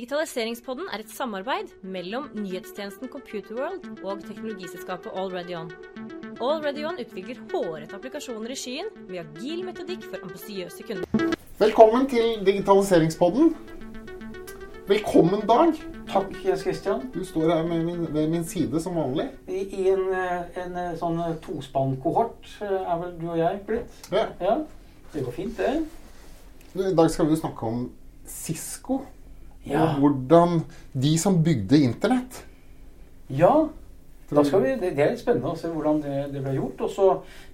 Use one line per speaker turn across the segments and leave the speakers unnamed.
Digitaliseringspodden er et samarbeid mellom nyhetstjenesten Computerworld og teknologiselskapet AlreadyOn. AlreadyOn utvikler hårete applikasjoner i skyen med agil metodikk for ambisiøse kunder.
Velkommen til digitaliseringspodden. Velkommen, Dag.
Takk, Jens Christian.
Du står her med min, ved min side som vanlig.
I, i en, eh, en eh, sånn tospann-kohort eh, er vel du og jeg blitt.
Ja.
Ja, Det går fint, det.
I dag skal vi snakke om Cisco.
Ja.
Og hvordan de som bygde Internett
ja. Da skal vi, det, det er litt spennende å se hvordan det, det ble gjort. Og så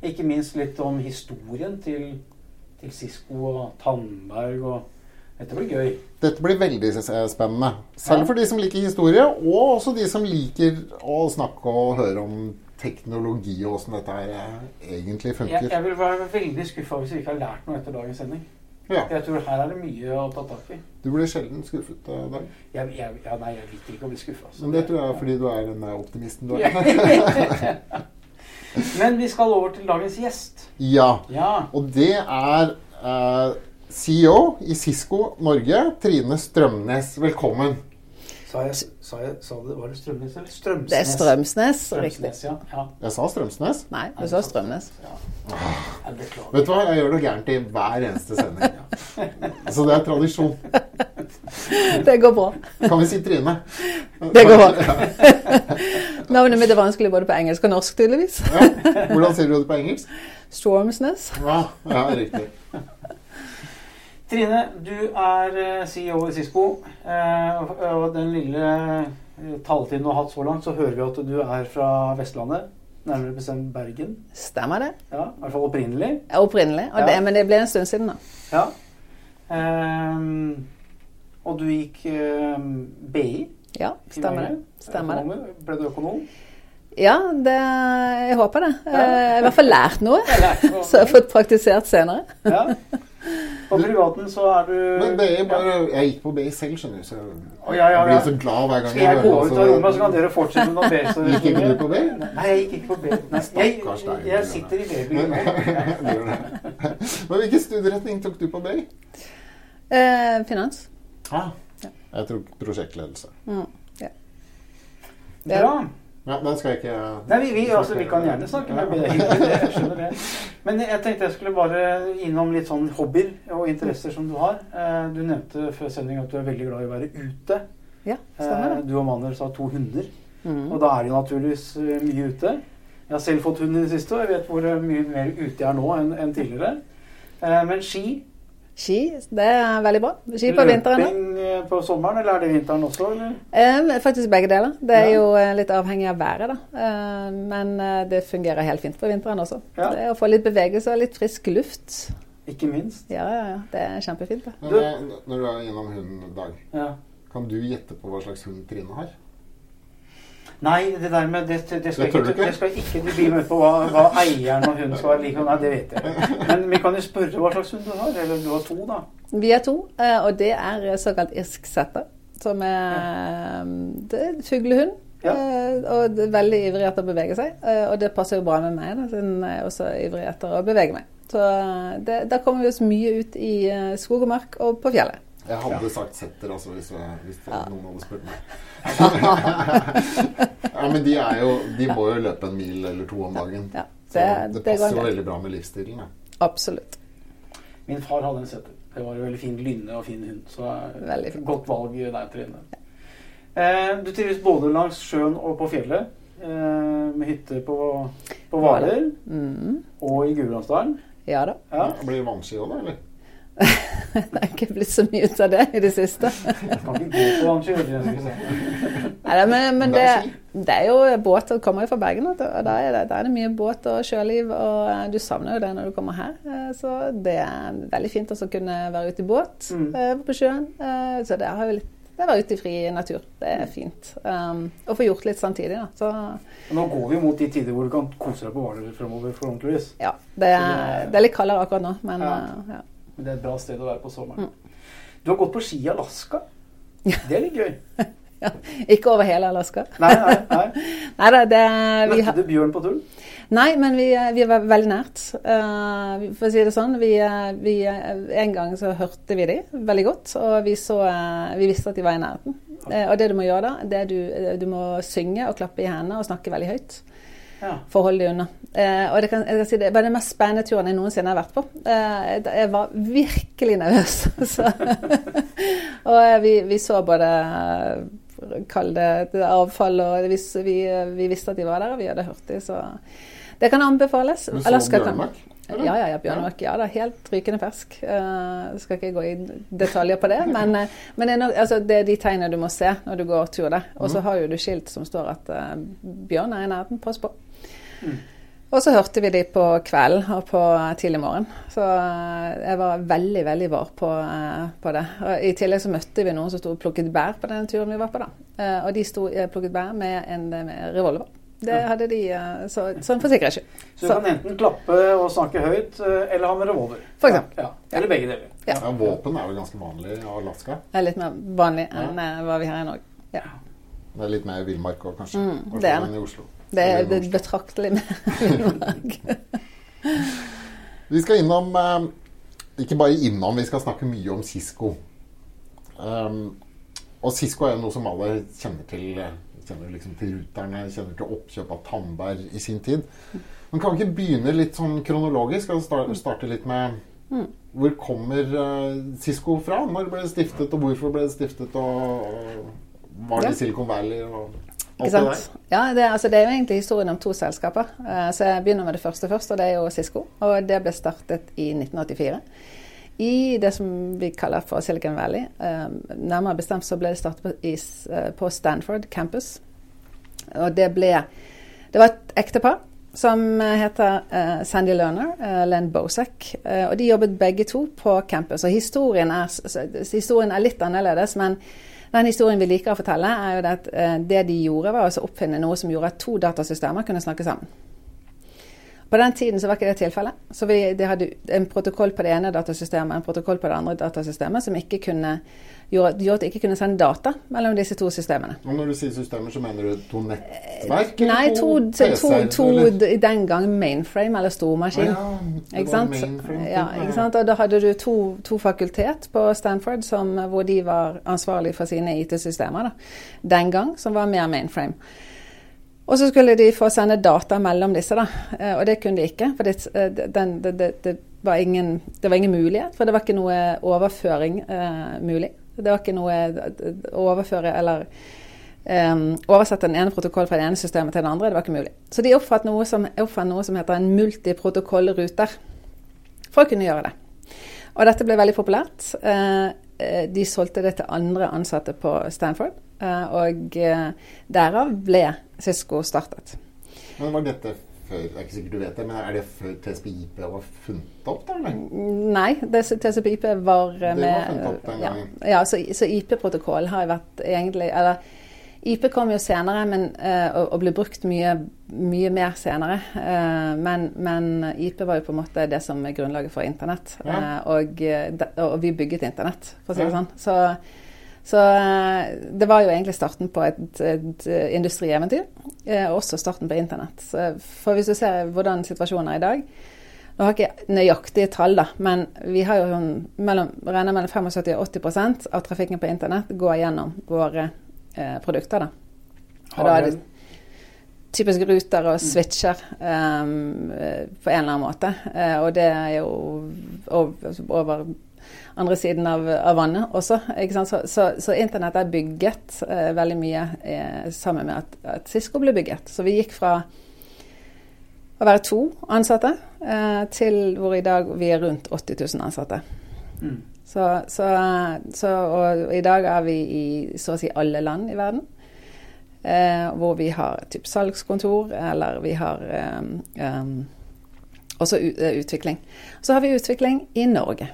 ikke minst litt om historien til, til Cisco og Tandberg. og Dette blir gøy.
Dette blir veldig spennende. Selv
Ja.
for de som liker historie, og også de som liker å snakke og høre om teknologi og åssen dette her egentlig egentlig
Jeg, jeg vil være veldig skuffa hvis vi ikke har lært noe etter dagens sending.
Ja.
Jeg tror her er det mye å ta tak i.
Du blir sjelden skuffet, av Dag.
Jeg, jeg, ja, nei, jeg liker ikke å bli skuffa.
Men det tror jeg er fordi du er den optimisten du er.
Men vi skal over til dagens gjest.
Ja.
Ja.
Og det er eh, CEO i Cisco Norge, Trine Strømnes. Velkommen.
Så har jeg, sa jeg sa det, Var det Strømnes eller Strømsnes?
Det er Strømsnes, riktig.
Strømsnes, ja. ja.
Jeg sa Strømsnes.
Nei, du sa Strømnes.
Ja.
Vet du hva, jeg gjør noe gærent i hver eneste sending. Så det er tradisjon.
Det går bra.
Kan vi si Trine?
Det går bra. Navnet mitt er vanskelig både på engelsk og norsk, tydeligvis.
Ja. Hvordan sier du det på engelsk?
Stormsnes.
Ja, ja riktig.
Trine, du er eh, CEO i Cisco. eh, og- den lille eh, taletiden du har hatt så langt, så hører vi at du er fra Vestlandet. Nærmere bestemt Bergen.
Stemmer det?
Ja, I hvert fall opprinnelig.
Ja, Opprinnelig. Og
Ja.
det, men det ble en stund siden, da.
Ja. Um, og du gikk um, BI.
Ja, stemmer det. Stemmer det.
Økonomer. Ble du økonom?
Ja, det, jeg håper det. Ja. Jeg har i hvert fall lært noe.
Jeg lærte noe.
Så jeg har fått praktisert senere.
Ja. På privaten så er du
Men BI bare Jeg gikk på BI selv, skjønner du, så jeg
oh, ja, ja, ja.
blir så glad hver gang
Skal jeg gå
hører
ut av rommet, så kan dere fortsette med noe B?
Gikk ikke du på BI?
Nei, jeg gikk ikke på B. Nei, Jeg,
Stakkars deg.
jeg sitter i
det. Men hvilken studieretning tok du på BI?
Eh, finans.
Ah, jeg tok prosjektledelse.
Mm, ja.
Bra.
Ja, den skal jeg ikke
Nei, vi, vi, altså, vi kan gjerne snakke med B. Jeg skjønner det. Men jeg tenkte jeg skulle bare innom litt sånn hobbyer og interesser som du har. Eh, Du nevnte før sending at du er veldig glad i å være ute.
Ja, stemmer
Eh,
det.
Du og Manuel sa to hunder.
Mm.
Og da er det naturligvis eh, mye ute. Jeg har selv fått hund i det siste, og jeg vet hvor mye mer ute jeg er nå enn enn tidligere. Eh, Men ski
Ski, det er veldig bra. Ski på vinteren.
Løping eh, på sommeren, eller er det vinteren også? Eller?
Eh, faktisk begge deler. Det er
Ja.
jo eh, litt avhengig av været, da. Eh, men det fungerer helt fint på vinteren også.
Ja.
Det er å få litt bevegelse og litt frisk luft.
Ikke minst.
Ja, ja, ja. Det er kjempefint, det.
Men når du er gjennom hunden, Dag,
Ja.
kan du gjette på hva slags hund Trine har?
Nei, det der med det, det, skal
Det
ikke,
ikke?
det skal ikke du bli med på hva, hva eieren og hun skal like. Nei, det vet jeg. Men vi kan jo spørre hva slags hund du har. Eller du har to, da.
Vi er to, eh, og det er såkalt irsk setter. Som er eh, det er fuglehund.
Ja.
eh, Og det er veldig ivrig etter å bevege seg. eh, Og det passer jo bra med meg, da, siden jeg er også ivrig etter å bevege meg. Så eh, det, da kommer vi oss mye ut i eh, skog og mark og på fjellet.
Jeg hadde sagt setter, altså, hvis, jeg- hvis
Ja.
noen hadde spurt meg. ja, men de er jo De må jo løpe en mil eller to om dagen.
Ja,
Så
det-
det
det
passer jo veldig bra med livsstilen. Ja.
Absolutt.
Min far hadde en setter. Det var en veldig fin lynne og fin hund. Så godt valg der, Trine. Eh, du trives både langs sjøen og på fjellet. Eh, med hytte på, på Hvaler
Mm.
og i Gudbrandsdalen.
Ja da.
Ja.
Blir det vannski òg, da? eller?
Det er ikke blitt så mye ut av det i det siste. Nei, men, men
Det
det,
er
jo båt Du kommer jo fra Bergen. Og da er, det, er det mye båt og sjøliv, og eh, du savner jo det når du kommer her. Eh, Så det er veldig fint å kunne være ute i båt
Mm.
eh, på sjøen. Så det har jo litt det å være ute i fri natur. Det er fint. Um, å få gjort litt samtidig, da. Så
Nå går vi mot de tider hvor du kan kose deg på Hvaler fremover, forhåpentligvis.
ja. Det er, det er litt kaldere akkurat nå, men
Ja.
ja.
Men det er et bra sted å være på sommeren.
Mm.
Du har gått på ski i Alaska. Det er litt gøy.
ja. Ikke over hele Alaska.
Nei, nei, nei.
Nei da, det vi
Møtte du bjørn på tull?
Nei, men vi, vi var veldig nært. Uh, for å si det sånn. Vi, vi, en gang så hørte vi de veldig godt, og vi, så, vi visste at de var i nærheten. Uh, og det du må gjøre da, det er du, du må synge og klappe i hendene og snakke veldig høyt. Ja. For å holde de unna. Eh, og det, kan, jeg kan si det var den mest spennende turen jeg noensinne har vært på. jeg var virkelig nervøs. og vi, vi, så både Kall det avfall, og vi, vi, visste at de var der, og vi hadde hørt dem. Så det kan anbefales.
Men så Alaska Bjørnmark?
Kan, ja, ja, ja, Bjørnmark. Ja, det er helt rykende fersk. Uh, skal ikke gå i detaljer på det, men, uh, men det, er no, altså, det, er de tegnene du må se når du går tur der. Og så mm. har jo du skilt som står at uh, bjørn er i nærheten. Pass på. Mm. Og så hørte vi de på kvelden og på tidlig morgen. Så jeg var veldig, veldig var på, på det. Og I tillegg så møtte vi noen som sto og plukket bær på den turen vi var på. da. Og de sto plukket bær med en med revolver. Det hadde de eh, så, sånn for sikkerhets skyld.
Så du kan enten klappe og snakke høyt, eh, eller ha med revolver?
For eksempel.
Ja. Eller begge deler.
Ja. ja. Våpen er vel ganske vanlig i Alaska?
Det er litt mer vanlig enn ja. hva vi har i Norge. Ja.
Det er litt mer villmark òg, kanskje?
Mm, det er
enn i Oslo?
Det er, det betraktelig mer villmark.
vi skal innom eh, Ikke bare innom, vi skal snakke mye om Cisco. Um, og Cisco er jo noe som alle kjenner til kjenner liksom til ruterne, kjenner til oppkjøp av Tandberg i sin tid. Men kan vi ikke begynne litt sånn kronologisk? Skal starte litt med. Hvor kommer uh, Cisco fra? Når ble det stiftet, og hvorfor ble det stiftet? Og, og var det Silicon Valley? og
alt det der? Ja, det, altså, det, er jo egentlig historien om to selskaper. Uh, så jeg begynner med det første først, og det er jo Cisco. Og det ble startet i 1984 i det som vi kaller for Silicon Valley. Um, nærmere bestemt så ble det startet uh, på Stanford campus. Og det ble Det var et ektepar som heter uh, Sandy Lerner, uh, Len Bosek. Og de jobbet begge to på campus. Og historien er, historien er, litt annerledes, men den historien vi liker å fortelle, er jo at det de gjorde, var å oppfinne noe som gjorde at to datasystemer kunne snakke sammen. På den tiden så var ikke det tilfellet. Så vi, de hadde en protokoll på det ene datasystemet en protokoll på det andre datasystemet som kunne, gjorde, gjorde at de ikke kunne sende data mellom disse to systemene.
Og Når du sier systemer, så mener du to nettverk?
Nei, to, to, to, to den gang mainframe, eller stormaskin.
Ah, ja, ikke sant?
Ja, ikke sant? Og da hadde du to, to fakultet på Stanford som, hvor de var ansvarlig for sine IT-systemer den gang, som var mer mainframe. Og så skulle de få sende data mellom disse, da. Eh, og det kunne de ikke. For det, eh, den, det, det, var ingen, det, var ingen, mulighet, for det var ikke noe overføring eh, mulig. Det var ikke noe overføre eller eh, oversette den ene protokollen fra det ene systemet til det andre. Det var ikke mulig. Så de oppfant noe som, oppfant noe som heter en multiprotokollruter for å kunne gjøre det. Og dette ble veldig populært. Eh, de solgte det til andre ansatte på Stanford. Uh, og derav ble Cisco startet.
Men var dette før Det er ikke sikkert du vet det, men er det før TCPIP var funnet opp? Der.
Nei, TCPIP var med
Det var funnet opp den
gangen. Ja, ja så, så IP-protokoll har jo vært egentlig Eller IP kom jo senere men, og, og, ble brukt mye, mye mer senere. Men, men, IP var jo på en måte det som er grunnlaget for internett. Ja. Og, og, vi bygget internett, for å si det ja. sånn. Så så eh, det var jo egentlig starten på et, et industrieventyr. Eh, også starten på internett. Så for hvis du ser hvordan situasjonen er i dag Nå har jeg ikke nøyaktige tall, da, men vi har jo mellom, regner mellom 75 og 80 av trafikken på internett går gjennom våre eh, produkter. da. Og da er det typisk ruter og switcher um, på en eller annen måte. Og det er jo over andre siden av, av vannet også. Så, så, så, internett er bygget eh, veldig mye eh, sammen med at, at, Cisco ble bygget. Så vi gikk fra å være to ansatte eh, til hvor i dag vi er rundt 80 000 ansatte. Mm. Så, så, og i dag er vi i så å si alle land i verden. Eh, hvor vi har typ salgskontor, eller vi har um, også utvikling. Så har vi utvikling i Norge.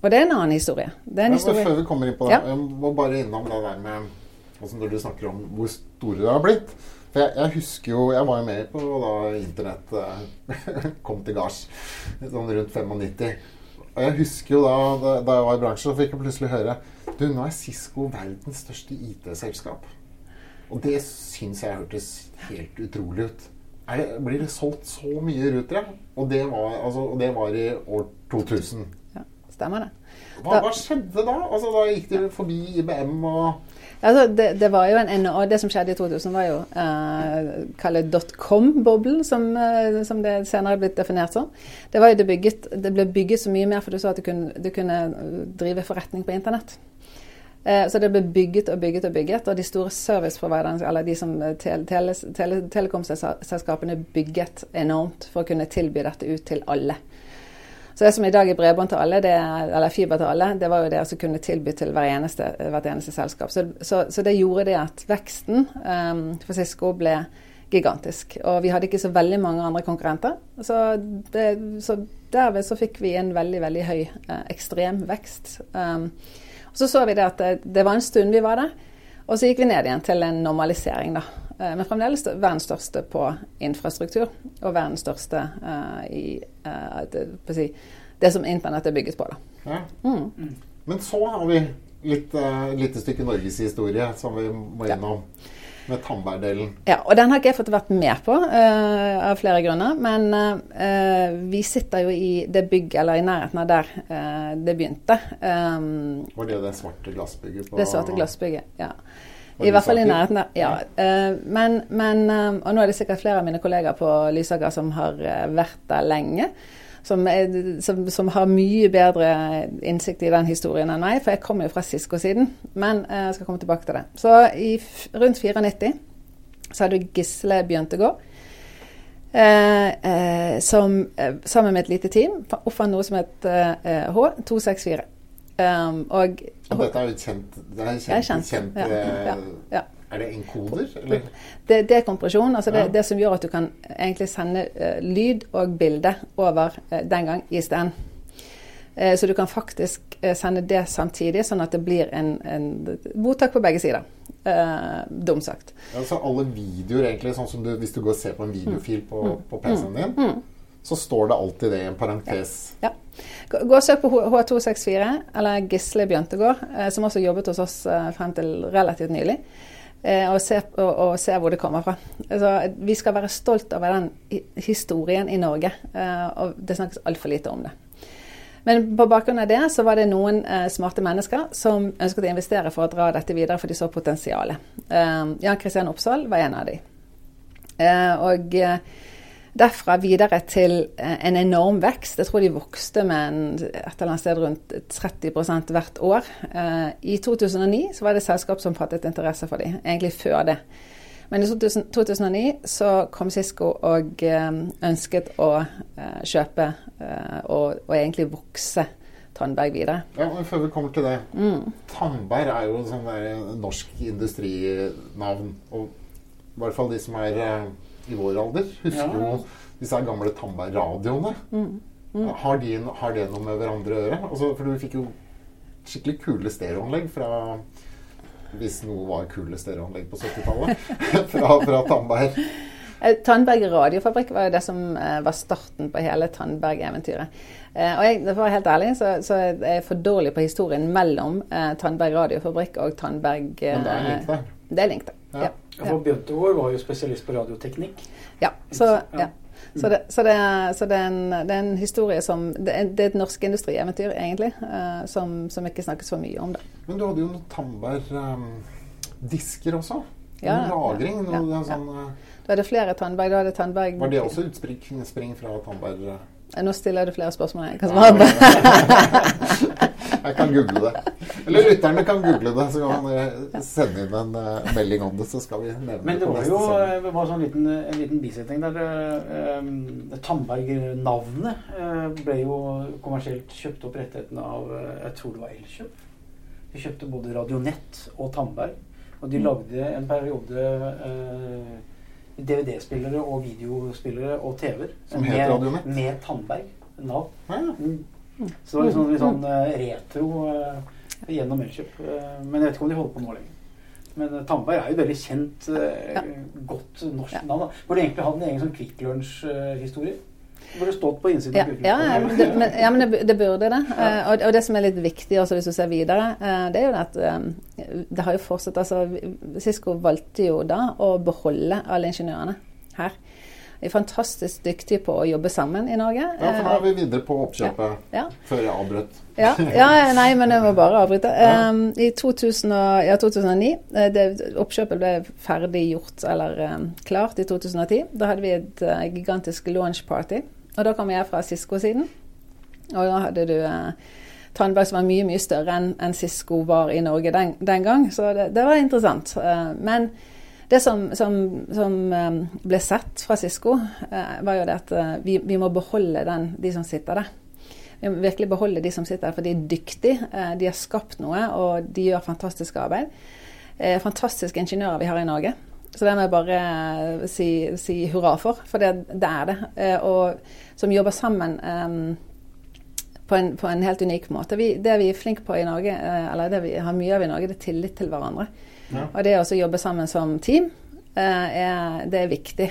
Og det er en annen historie. Det er en
historie. Før vi kommer inn på det, ja. jeg må bare innom det der med altså Når du snakker om hvor store det har blitt. For jeg, jeg, husker jo Jeg var jo med på da internett eh, kom til gards sånn rundt 95. Og jeg husker jo da, da, da jeg var i bransjen, så fikk jeg plutselig høre Du, nå er Cisco verdens største IT-selskap. Og det syns jeg hørtes helt utrolig ut. det, blir det solgt så mye rutere. Og det var, altså, og det var i år 2000.
Stemmer det.
Hva, hva skjedde da? Altså, da gikk dere forbi IBM og
Altså, det, det, var jo en enorm, det som skjedde i 2000, var jo eh, dotcom-boblen, som, eh, som, det senere er blitt definert som. Det, var jo det, bygget, det ble bygget så mye mer for du sa at du kunne, du kunne drive forretning på internett. Eh, så det ble bygget og bygget og bygget, og de store serviceproviderne, eller de som tele, tele, tele, telekomselskapene bygget enormt for å kunne tilby dette ut til alle. Så det som i dag er bredbånd til alle, det, eller fiber til alle, det var jo det å kunne tilby til hver eneste, hvert eneste selskap. Så, så, så, det gjorde det at veksten um, for Cisco ble gigantisk. Og vi hadde ikke så veldig mange andre konkurrenter. Så, det, så derved så fikk vi en veldig, veldig høy eh, ekstrem vekst. Um, og så så vi det at det, det, var en stund vi var der. Og så gikk vi ned igjen til en normalisering, da. Eh, men fremdeles verdens største på infrastruktur, og verdens største uh, i uh, det, si, det, som internett er bygget på. Ja.
Mm. Men så har vi litt uh, lite stykke norgeshistorie som vi må gjennom. Ja. Med Tandberg-delen.
Ja, og den har ikke jeg fått vært med på uh, av flere grunner. Men uh, vi sitter jo i det bygget, eller i nærheten av der uh, det begynte.
Um, Var det det svarte glassbygget? På
det svarte glassbygget, ja. I hvert fall i nærheten der. Ja. Uh, men, men uh, Og nå er det sikkert flere av mine kollegaer på Lysaker som har uh, vært der lenge. Som, er, som, som, har mye bedre innsikt i den historien enn meg, for jeg kommer jo fra Sisko-siden. Men jeg skal komme tilbake til det. Så i rundt 94 så hadde Gisle Bjøntegård. som sammen med et lite team oppfant noe som het H264.
Um, og, og, dette er jo kjent, det er kjent, kjent. kjent ja, ja, ja. Er det enkoder? Eller?
Det, det er kompresjon. altså det, det, som gjør at du kan egentlig sende uh, lyd og bilde over uh, den gang ISDN. Uh, så du kan faktisk sende det samtidig, sånn at det blir en, en mottak på begge sider. dumt sagt.
Så alle videoer, egentlig, sånn som du, hvis du går og ser på en videofil på, mm. på PC-en din, mm. Så står det alltid det i en parentes.
Ja. Gå og søk på H264, eller Gisle Bjøntegård, eh, som også jobbet hos oss eh, frem til relativt nylig. Eh, og se, og, og se hvor det kommer fra. Altså, vi skal være stolt over den historien i Norge, og det snakkes altfor lite om det. Men på bakgrunn av det så var det noen smarte mennesker som ønsket å investere for å dra dette videre, for de så potensialet. Jan Kristian Oppsal var en av de. Eh, og Derfra videre til eh, en enorm vekst. Jeg tror de vokste med en, et eller annet sted rundt 30% hvert år. Eh, I 2009 så var det selskap som fattet interesse for dem, egentlig før det. Men i 2009 så kom Cisco og eh, ønsket å kjøpe og, og egentlig vokse Tandberg videre.
Ja, men Før vi kommer til det. Mm. Tandberg er jo sånn der norsk industrinavn. Og i hvert fall de som er i vår alder husker jo disse gamle Tandberg-radioene. Mm. Mm. Har, de, har, det noe med hverandre å gjøre? Altså, for du fikk jo skikkelig kule stereoanlegg fra Hvis noe var kule stereoanlegg på 70-tallet. fra, fra Tandberg.
Eh, Tandberg radiofabrikk var jo det som eh, var starten på hele Tandberg-eventyret. Eh, og jeg, for å være helt ærlig, så, så er jeg for dårlig på historien mellom Tandberg radiofabrikk og Tandberg
Men det er link der?
Det er link der, ja. ja.
For Bjøntegård var jo spesialist på radioteknikk.
Ja, så, ja. Så, det, så, det, så det, er en, det, er en, historie som Det er, det er et norsk industrieventyr, egentlig, uh, som, som, ikke snakkes for mye om. det.
Men du hadde jo noen Tandberg-disker um, også? Ja, lagring? Noe, ja, sånn, uh,
du hadde flere Tandberg. Du hadde Tandberg
Var det også utspring fra Tandberg? Uh,
nå stiller du flere spørsmål. Jeg kan svare
Jeg kan google det. Eller lytterne kan google det, så kan man sende inn en uh, melding om det. Så skal vi nevne
Men det var jo det var sånn liten, en liten bisetning der. Uh, Tandberg-navnet uh, ble jo kommersielt kjøpt opp rettighetene av Jeg tror det var Elkjøp. De kjøpte både Radionett og Tandberg. Og de mm. lagde en periode uh, DVD-spillere og videospillere og TV-er.
Med,
med Tandberg. Nav. Ja. Mm. Så det var liksom litt sånn uh, retro uh, gjennom Elkjøp. Uh, men jeg vet ikke om de holder på nå lenger. Men Tandberg er jo et veldig kjent, ja. godt norsk ja. navn. Da. Burde egentlig hatt en egen sånn Kvikk Lunsj-historie. Burde stått på innsiden
ja, av ja, det, men, ja, men det, det burde det. Ja. Og, og, det som er litt viktig også hvis du ser videre, det er jo at det har jo fortsatt altså Cisco valgte jo da å beholde alle ingeniørene her. Vi er fantastisk dyktige på å jobbe sammen i Norge.
Ja, for da er vi videre på oppkjøpet
Ja.
før jeg avbrøt.
Ja, ja, nei, men jeg må bare avbryte. Um, I 2000 og, ja, 2009 eh, det, Oppkjøpet ble ferdig gjort, eller um, klart, i 2010. Da hadde vi et uh, gigantisk launch party. Og da kom jeg fra Cisco-siden. Og da hadde du eh, Tandberg som var mye mye større enn en Cisco var i Norge den, den gang. Så det, det var interessant. Eh, men det som, som, som eh, ble sett fra Cisco, uh, var jo det at uh, vi, vi, må beholde den, de som sitter der. Vi må virkelig beholde de som sitter der, for de er dyktige. de har skapt noe, og de gjør fantastisk arbeid. fantastiske ingeniører vi har i Norge. Så det må jeg bare si, si hurra for, for det, det er det. og som jobber sammen um, på en, på en, helt unik måte. Vi, det vi er flinke på i Norge, eller det vi har mye av i Norge, det er tillit til hverandre. Ja. Og det å jobbe sammen som team, er, det er viktig.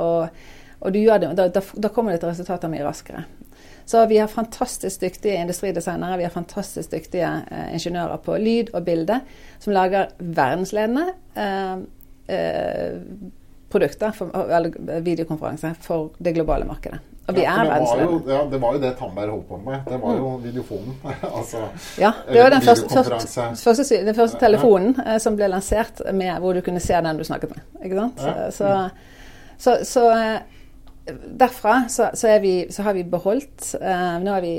og, og du gjør det, da, da kommer det til resultater mye raskere. Så vi har fantastisk dyktige industridesignere, vi har fantastisk dyktige uh, ingeniører på lyd og bilde som lager verdensledende eh, eh, produkter, for, eller videokonferanse, for det globale markedet. Og vi
ja,
er verdensledende.
Ja, det var jo det Tandberg holdt på med. Det var jo videofonen. altså,
ja, det var den første, første, den første telefonen eh, som ble lansert med hvor du kunne se den du snakket med. Ikke sant?
Ja.
Så, så, så derfra så, så, vi, så, har vi beholdt eh, nå, er vi,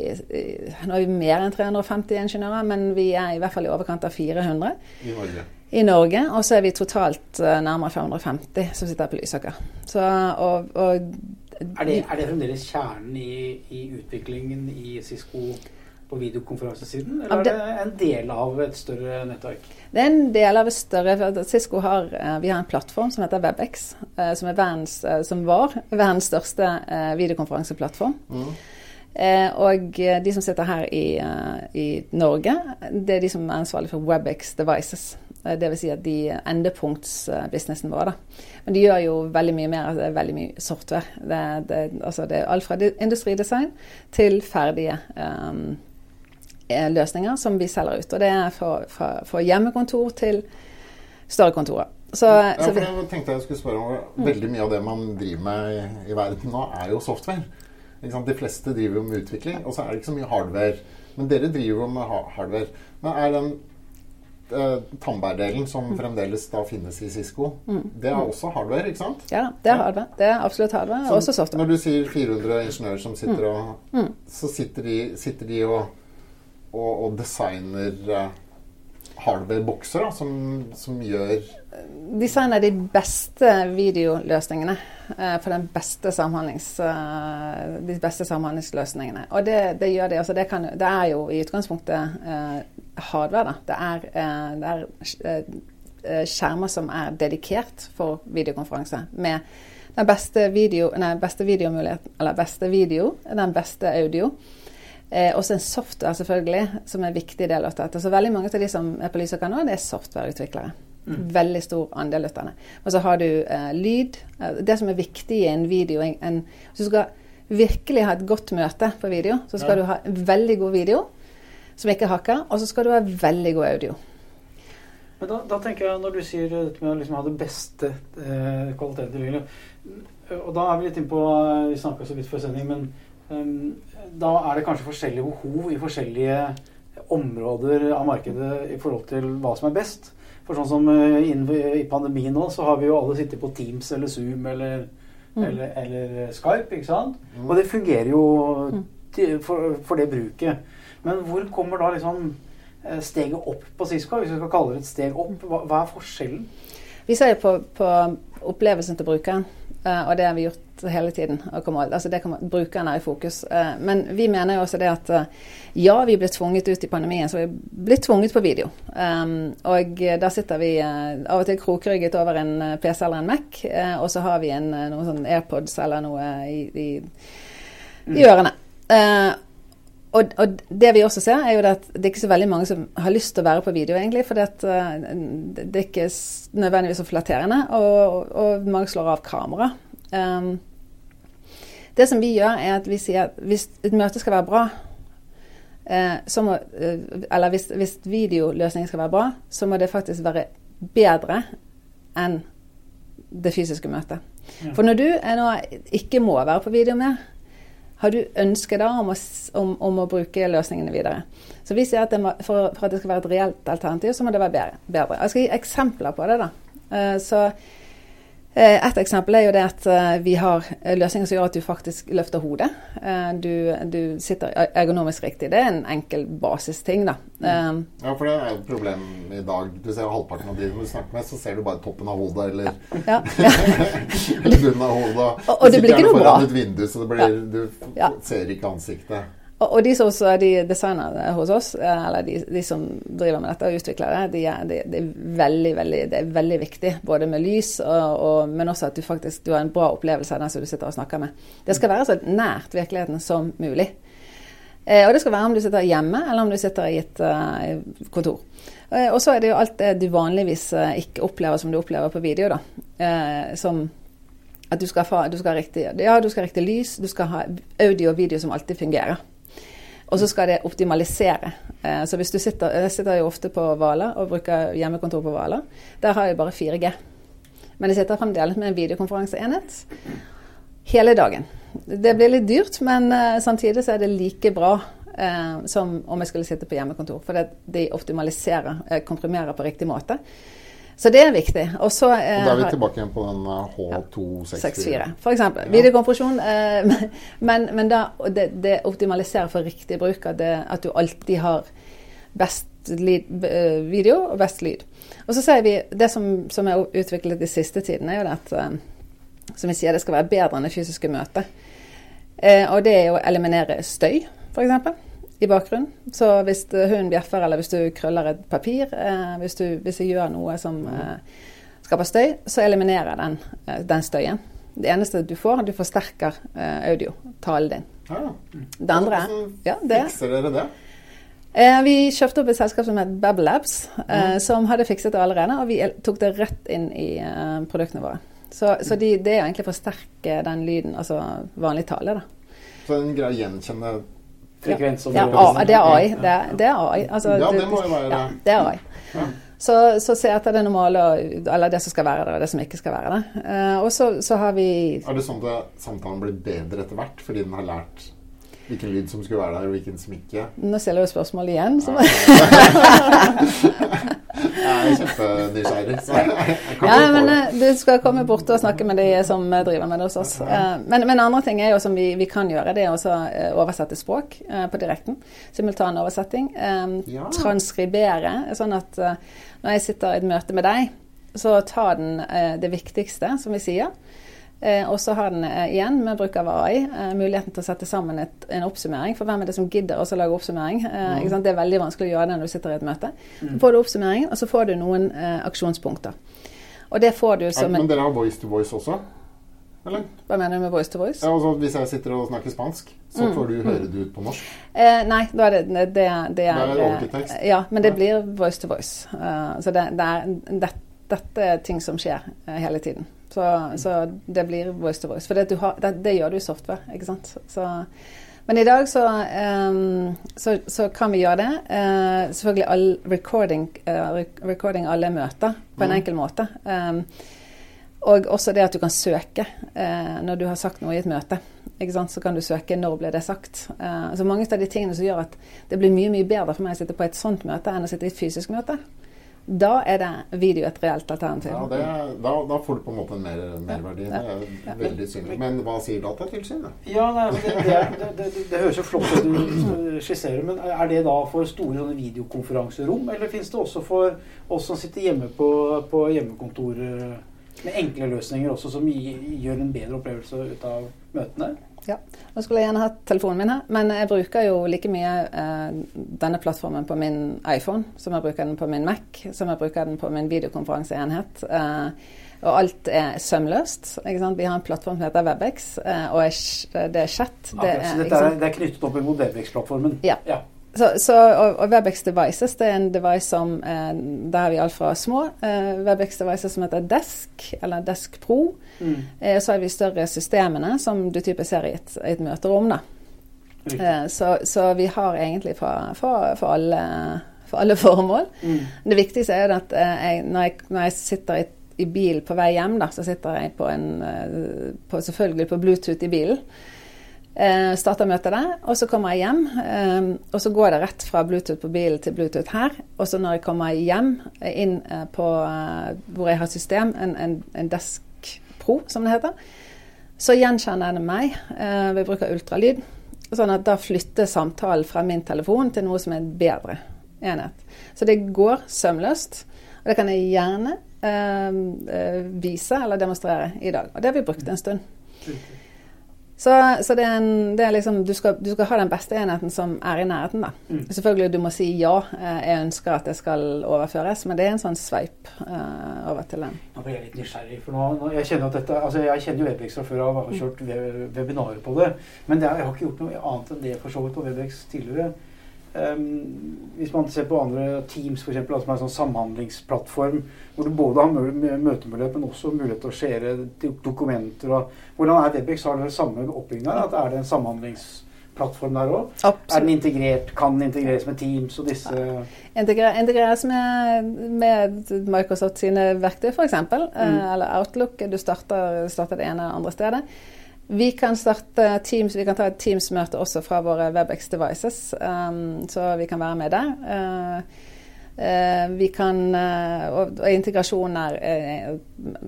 nå er vi mer enn 350 ingeniører, men vi er i hvert fall i overkant av 400
i Norge.
I Norge og så er vi totalt uh, nærmere 550 som sitter på Lysaker. Så, og, og
er det, er det, fremdeles kjernen i, i, utviklingen i Cisco på videokonferansesiden, eller er det en del av et større nettverk?
Det er en del av et større Cisco har, Vi har en plattform som heter WebEx, som, verdens, som var verdens største videokonferanseplattform. Mm. Og de som sitter her i, i, Norge, det er de som er ansvarlig for WebEx Devices. Dvs. Si at de endepunktsbusinessen vår. Da. Men de gjør jo veldig mye mer. Er veldig mye software. Det, det, altså det er alt fra industridesign til ferdige um, løsninger som vi selger ut. Og det er fra, hjemmekontor til større kontorer. Så,
ja, for jeg tenkte jeg skulle spørre om mm. Veldig mye av det man driver med i, i verden nå, er jo software. De fleste driver jo med utvikling, og så er det ikke så mye hardware. Men dere driver jo med hardware. Men er den uh, Tandberg-delen, som fremdeles da finnes i Cisco, mm. det er også hardware, ikke sant?
Ja, det er hardware. Det er absolutt hardware. Så, også software.
Når du sier 400 ingeniører som sitter mm. og mm. Så sitter de, sitter de og, og, og designer uh, hardware-bokser som, som, gjør
Designer de beste videoløsningene eh, for beste uh, de beste samhandlingsløsningene. Og det, det gjør de. Altså det, kan, det, er jo i utgangspunktet eh, hardware. Da. Det er, det er skjermer som er dedikert for videokonferanse. Med den beste video, nei, beste videomulighet, eller beste video, den beste audio. Eh, også en software selvfølgelig, som er en viktig del av dette. Så veldig mange av de som er på Lysaker nå, det er softwareutviklere. Mm. Veldig stor andel av det. Og så har du eh, lyd. Det som er viktig i en video en, en, Hvis du skal virkelig ha et godt møte på video, så skal ja. du ha en veldig god video som ikke hakker, og så skal du ha veldig god audio.
Men da, da, tenker jeg, når du sier dette med å liksom ha det beste eh, kvaliteten Og da er vi litt innpå Vi snakka så vidt før sending, men da er det kanskje forskjellige behov i forskjellige områder av markedet i forhold til hva som er best. For sånn som uh, i pandemien nå, så har vi jo alle sittet på Teams eller Zoom eller, mm. eller, eller Skype, ikke sant? Mm. Og det fungerer jo mm. til, for, for, det bruket. Men hvor kommer da liksom eh, steget opp på Cisco, hvis vi skal kalle det et steg opp? Hva, hva er forskjellen?
Vi ser jo på, på opplevelsen til brukeren. Uh, og det har vi gjort hele tiden. Altså det kommer, brukeren er i fokus. Uh, men vi mener jo også det at uh, ja, vi ble tvunget ut i pandemien, så vi ble tvunget på video. Um, og da sitter vi av og til krokrygget over en PC eller en Mac, og så har vi en, noen sånn AirPods eller noe i, i, i ørene. Og, og, det vi også ser, er jo at det er ikke så veldig mange som har lyst til å være på video, egentlig. For det, det er ikke nødvendigvis så flatterende, og, og, mange slår av kamera. Um, det som vi gjør, er at vi sier at hvis et møte skal være bra, eh, må, eh, eller hvis, hvis videoløsningen skal være bra, så må det faktisk være bedre enn det fysiske møtet.
Ja.
For når du er nå ikke må være på video mer, har du ønske da om å, om, om å bruke løsningene videre. Så vi sier at det må, for, for at det skal være et reelt alternativ, så må det være bedre. bedre. Jeg skal gi eksempler på det. da. Eh, så eh, Et eksempel er jo det at eh, vi har eh, løsninger som gjør at du faktisk løfter hodet. Eh, Du, du sitter ergonomisk riktig. Det er en enkel basisting, da. Mm.
Ja, for det er jo et problem i dag. Du ser halvparten av de du snakker med, så ser du bare toppen av hodet eller,
ja, ja.
eller bunnen av hodet.
Og- og det blir ikke noe bra.
foran et vindu, så det blir, du ser ikke ansiktet.
Og, de som også er de designere hos oss, eh, eller de, de som driver med dette og utvikler det, de det, de, er veldig, det er veldig viktig. Både med lys, og, og, men også at du faktisk du har en bra opplevelse av den som du sitter og snakker med. Det skal være så nært virkeligheten som mulig. Eh, og det skal være om du sitter hjemme, eller om du sitter i et uh, kontor. Eh, og så er det jo alt det du vanligvis uh, ikke opplever som du opplever på video, da. Eh, som at du skal, ha, du skal ha riktig, ja, du skal ha riktig lys, du skal ha audio og video som alltid fungerer. Og så skal det optimalisere. Eh, Så hvis du sitter, Jeg sitter jo ofte på Hvaler og bruker hjemmekontor på Hvaler. Der har jeg bare 4G. Men jeg sitter fremdeles med en videokonferanseenhet hele dagen. Det blir litt dyrt, men eh, samtidig så er det like bra eh, som om jeg skulle sitte på hjemmekontor. For de optimaliserer, komprimerer på riktig måte. Så det er viktig. Også, eh,
Og
eh,
da er vi tilbake igjen på den eh, H264.
64, for eksempel.
Ja.
Videokompresjon. Eh, men, men da, det, det optimaliserer for riktig bruk. At, det, at du alltid har best lyd, eh, video og best lyd. Og så sier vi Det som, som er utviklet de siste tidene, er jo det at eh, som vi sier, det skal være bedre enn det fysiske møtet. Eh, og det er å eliminere støy, f.eks. I bakgrunnen. Så hvis hun hunden bjeffer, eller hvis du krøller et papir, eh, hvis, du, hvis jeg gjør noe som eh, skaper støy, så eliminerer den, eh, den støyen. Det eneste du får, du forsterker eh, audio, talen din.
Ja.
Det andre
Hvordan
ja, det.
fikser dere det?
Eh, vi kjøpte opp et selskap som het Babble Labs, eh, som hadde fikset det allerede, og vi tok det rett inn i eh, produktene våre. Så, så de, det er egentlig egentlig å forsterke den lyden, altså vanlig tale, da.
Så den greier å gjenkjenne
Frekvens og
Ja. Det er AI. Det er, det er AI. Altså,
Ja, det må jo være
ja, det. er AI.
Ja.
Så, så se etter det normale, eller det som skal være der, og det som ikke skal være der. Eh, og så, så har vi
Er det sånn at samtalen blir bedre etter hvert fordi den har lært hvilken lyd som skulle være der, og hvilken som ikke?
Nå stiller du spørsmål igjen. Så,
Jeg er kjempenysgjerrig.
Ja, men eh, du skal komme bort og snakke med de som driver med det hos oss. Eh, Men, men andre ting er jo som vi, vi kan gjøre, det er også eh, oversette språk på direkten. Simultan oversetting. Eh, Transkribere, sånn at når jeg sitter i et møte med deg, så tar den det viktigste, som vi sier. Eh, og så har den eh, igjen, med bruk av AI, eh, muligheten til å sette sammen et, en oppsummering. For hvem er det som gidder å lage oppsummering? Mm. Det er veldig vanskelig å gjøre det når du sitter i et møte. Så får du oppsummeringen, og så får du noen eh, aksjonspunkter. Og det får du som
men dere har voice to voice også? Eller?
Hva mener du med voice to voice?
Ja, altså, hvis jeg sitter og snakker spansk, så
Mm.
får du høre det ut på norsk.
Eh, nei, da er det det, det, det er,
Da er det
eh, Ja, men det blir voice to voice. Uh, så det, det er, det, dette er ting som skjer uh, hele tiden. Så, så det blir voice to voice. For det, du har, det, det gjør du i software, ikke sant. Så, men i dag så, um, så, så kan vi gjøre det. Uh, selvfølgelig all recording, uh, recording alle møter på en
Mm.
enkel måte. Um, og også det at du kan søke uh, når du har sagt noe i et møte. Så kan du søke når ble det sagt. så mange av de tingene som gjør at det blir mye mye bedre for meg å sitte på et sånt møte enn å sitte i et fysisk møte. Da er det video et reelt alternativ.
Ja, det, da, da får du på en måte en mer, merverdi.
Ja.
Det er veldig synlig. Men hva sier Datatilsynet?
Ja, nei, det, det, det, det, det, det høres jo flott ut du skisserer, men er det da for store sånne videokonferanserom, eller finnes det også for oss som sitter hjemme på, på hjemmekontor med enkle løsninger også, som gjør en bedre opplevelse ut av møtene?
Nå skulle jeg gjerne hatt telefonen min her, men jeg bruker jo like mye eh, denne plattformen på min iPhone som jeg bruker den på min Mac, som jeg bruker den på min videokonferanseenhet. Eh, og alt er sømløst. Ikke sant? Vi har en plattform som heter Webex, eh, og er, det er chat. Det
Akkurat,
er,
dette er, det er knyttet opp mot Webex-plattformen?
Ja. Så, så, og, og Webex Devices det er en device som eh, Der vi alt fra små eh, Webex Devices som heter Desk, eller Desk Pro.
Mm.
Eh, så har vi større systemene som du typisk ser i et, et møterom. da. Eh, så, så vi har egentlig for, for, for, alle, for alle formål.
Mm.
Det viktigste er jo at eh, jeg, når, jeg, når jeg sitter i i bil på vei hjem, da, så sitter jeg på en, eh, på, selvfølgelig på Bluetooth i bilen. Eh, starter møtet der, og så kommer jeg hjem. Eh, og så går det rett fra Bluetooth på bilen til Bluetooth her. Og så når jeg kommer hjem, eh, inn eh, på eh, hvor jeg har system, en, en, en Desk Pro, som det heter, så gjenkjenner den meg eh, ved bruk av ultralyd. Sånn at da flytter samtalen fra min telefon til noe som er en bedre enhet. Så det går sømløst. Og det kan jeg gjerne vise eller demonstrere i dag. Og det har vi brukt en stund. Så, så det, er en, det er liksom du skal, du skal, ha den beste enheten som er i nærheten, da. Mm. Selvfølgelig du må si ja, eh, jeg ønsker at det skal overføres, men det er en sånn sveip uh, over til den.
Nå blir jeg litt nysgjerrig, for nå, nå jeg kjenner at dette, altså jeg kjenner jo Webex fra før av og har kjørt webinarer på det. Men det, jeg har ikke gjort noe annet enn det for så vidt på Webex tidligere. Um, hvis man ser på andre Teams, for eksempel, som er en sånn samhandlingsplattform, hvor du både har møtemulighet, men også mulighet til å skjere dokumenter. Og, hvordan er Webex? Har dere samme oppbygging? At er det en samhandlingsplattform der òg? Er den integrert? Kan den integreres med Teams og disse ja.
Integreres med, med, Microsoft sine verktøy, f.eks. Mm. Uh, eller Outlook. Du starter, starter det ene eller andre stedet. Vi kan starte Teams, vi kan ta et Teams-møte også fra våre WebEx devices, um, så vi kan være med der. Uh, uh, vi kan, uh, og, og, integrasjon er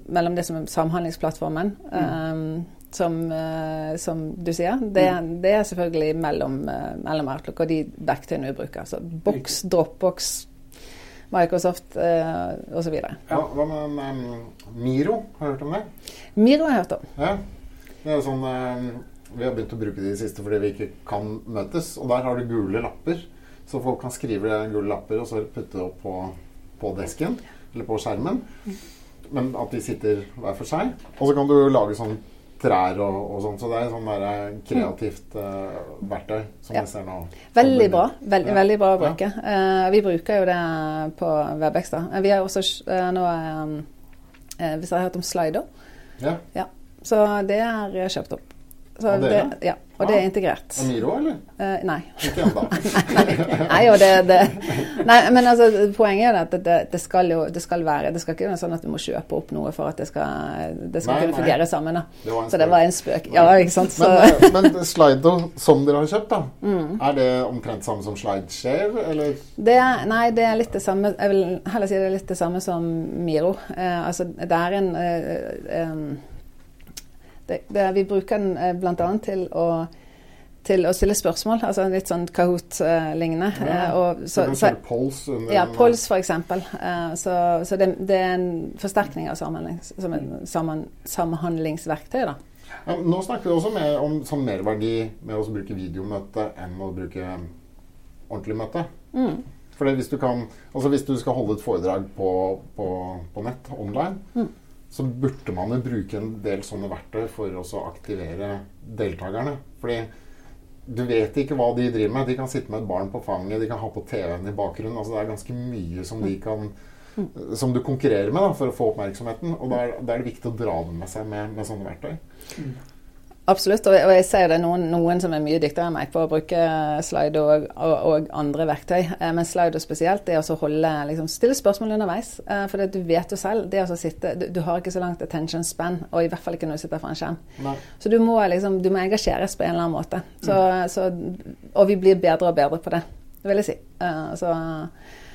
mellom det som er samhandlingsplattformen, um, som, som, du sier. Det, mm. det er selvfølgelig mellom, mellom, Outlook og de verktøyene vi bruker. Så Box, Dropbox, Microsoft uh, osv.
Ja, hva med um, Miro? Har du hørt om det?
Miro har jeg hørt om.
Ja. Det er sånn, eh, vi har begynt å bruke de siste fordi vi ikke kan møtes. Og der har du gule lapper. Så folk kan skrive gule lapper og så putte det opp på, på desken eller på skjermen. Men at de sitter hver for seg. Og så kan du lage sånn trær og, og sånn. Så det er sånn der eh, kreativt uh, verktøy som ja. jeg ser nå.
Veldig bra. Veldig, ja. veldig bra å bruke. Ja. Uh, vi bruker jo det på Webex. da. Vi har også uh, nå um, Hvis dere har hørt om Slido?
Ja.
Så det er kjøpt opp. Så og det, det, ja, og det er integrert.
Og Miro, eller?
Eh, nei.
Ikke ennå.
nei, nei, det, det, nei, men altså, poenget er at det, det, skal jo det skal være Det skal ikke være sånn at du må kjøpe opp noe for at det skal, det skal nei, kunne fungere sammen. Da. så det var en spøk. Ja, ikke sant. Så.
Men, eh, men Slido, som dere har kjøpt, da, mm. er det omtrent samme som SlideShare, eller?
Er, nei, det er litt det samme Jeg vil heller si det er litt det samme som Miro. Eh, altså, det er en eh, um, det, det, vi bruker den eh, bl.a. til å til å stille spørsmål, altså litt sånn Kahoot-lignende. Ja,
uh, så, så, Pols
ja, Pols f.eks. Uh, så, så det, det, er en forsterkning av samhandlings, som en sammen, samhandlingsverktøy. da.
Ja, nå snakker vi også mer om sånn merverdi med å bruke videomøte enn å bruke ordentlig møte. Mm. For hvis du, kan, altså hvis du skal holde et foredrag på, på, på nett, online, mm så burde man jo bruke en del sånne verktøy for å aktivere deltakerne. Fordi du vet ikke hva de driver med. De kan sitte med et barn på fanget, de kan ha på TV-en i bakgrunnen. Altså det er ganske mye som, kan, som du konkurrerer med da, for å få oppmerksomheten. Og da er, det viktig å dra dem med seg med, med sånne verktøy.
Absolutt. Og jeg ser det noen, noen som er mye dyktigere enn meg på å bruke Slido og, og, og, andre verktøy. Eh, men Slido spesielt, det er å holde, liksom, stille spørsmål underveis. Eh, for du vet jo selv, det å sitte, du, du, har ikke så langt attention span, og i hvert fall ikke når du sitter foran skjerm. Nei. Så du må, liksom, du må engasjeres på en eller annen måte. Så, mm. så, og vi blir bedre og bedre på det, vil jeg si. Uh, så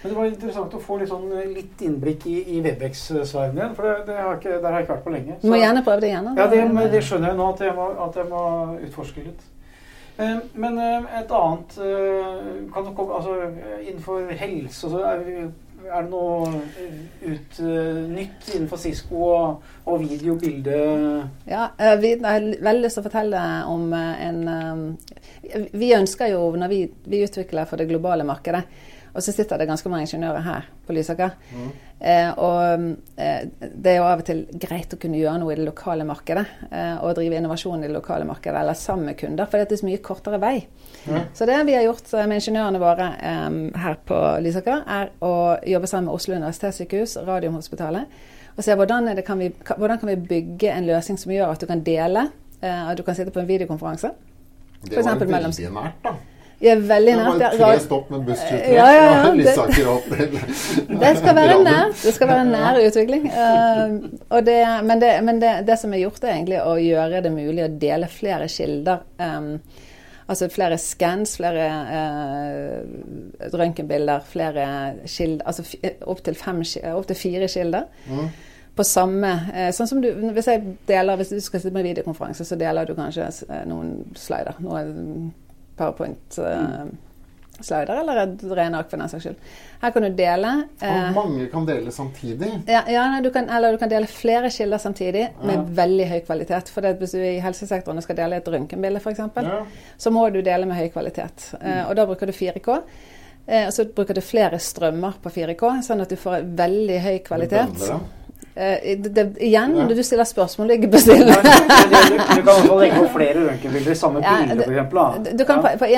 men det var interessant å få litt, sånn, litt innblikk i, i Webex-sfæren igjen. For det, det har ikke, der har jeg ikke vært på lenge.
Så, du må gjerne prøve det igjen.
Ja, det, det, skjønner jeg nå at jeg må, at jeg må utforske litt. Eh, men eh, et annet eh, kan det komme, altså, Innenfor helse så er, er, det noe ut, nytt innenfor Cisco og, og video, bilde
Ja, vi har veldig lyst til å fortelle om en Vi ønsker jo, når vi, vi utvikler for det globale markedet og så sitter det ganske mange ingeniører her på Lysaker. Mm. Eh, og eh, det er jo av og til greit å kunne gjøre noe i det lokale markedet. Eh, og drive innovasjon i det lokale markedet, eller sammen med kunder. For det er så mye kortere vei. Mm. Så det vi har gjort eh, med ingeniørene våre eh, her på Lysaker, er å jobbe sammen med Oslo universitetssykehus, Radiumhospitalet, og se hvordan, kan vi, hvordan kan vi bygge en løsning som gjør at du kan dele, eh, at du kan sitte på en videokonferanse.
Det var veldig nært, da.
Veldig
Det er
nært.
Det
var
tre stopp med busstur.
Ja, ja, ja, det- Det skal være nær, det skal være nær utvikling. Uh, det, men det, men det, som er gjort, er egentlig å gjøre det mulig å dele flere kilder. Um, altså flere scans, flere uh, røntgenbilder, flere kilder Altså opptil opp til fire kilder.
Mm.
På samme eh, Sånn som du Hvis jeg deler, hvis du skal sitte med videokonferanse, så deler du kanskje eh, noen slider. Noen powerpoint-slider, eller et rene ark for den saks skyld. Her kan du dele. eh,
Og mange kan dele samtidig.
ja, ja du kan, eller du kan dele flere kilder samtidig med
Ja.
veldig høy kvalitet. For det, hvis du i helsesektoren skal dele et røntgenbilde, f.eks.,
Ja.
så må du dele med høy kvalitet. Mm. og da bruker du 4K. Eh, og så bruker du flere strømmer på 4K, sånn at du får veldig høy kvalitet.
Du bender det.
Eh, det, det, igjen,
Ja.
du stiller spørsmål du ikke bestiller.
Du kan i legge opp flere røntgenbilder i samme bilde, Ja.
på, på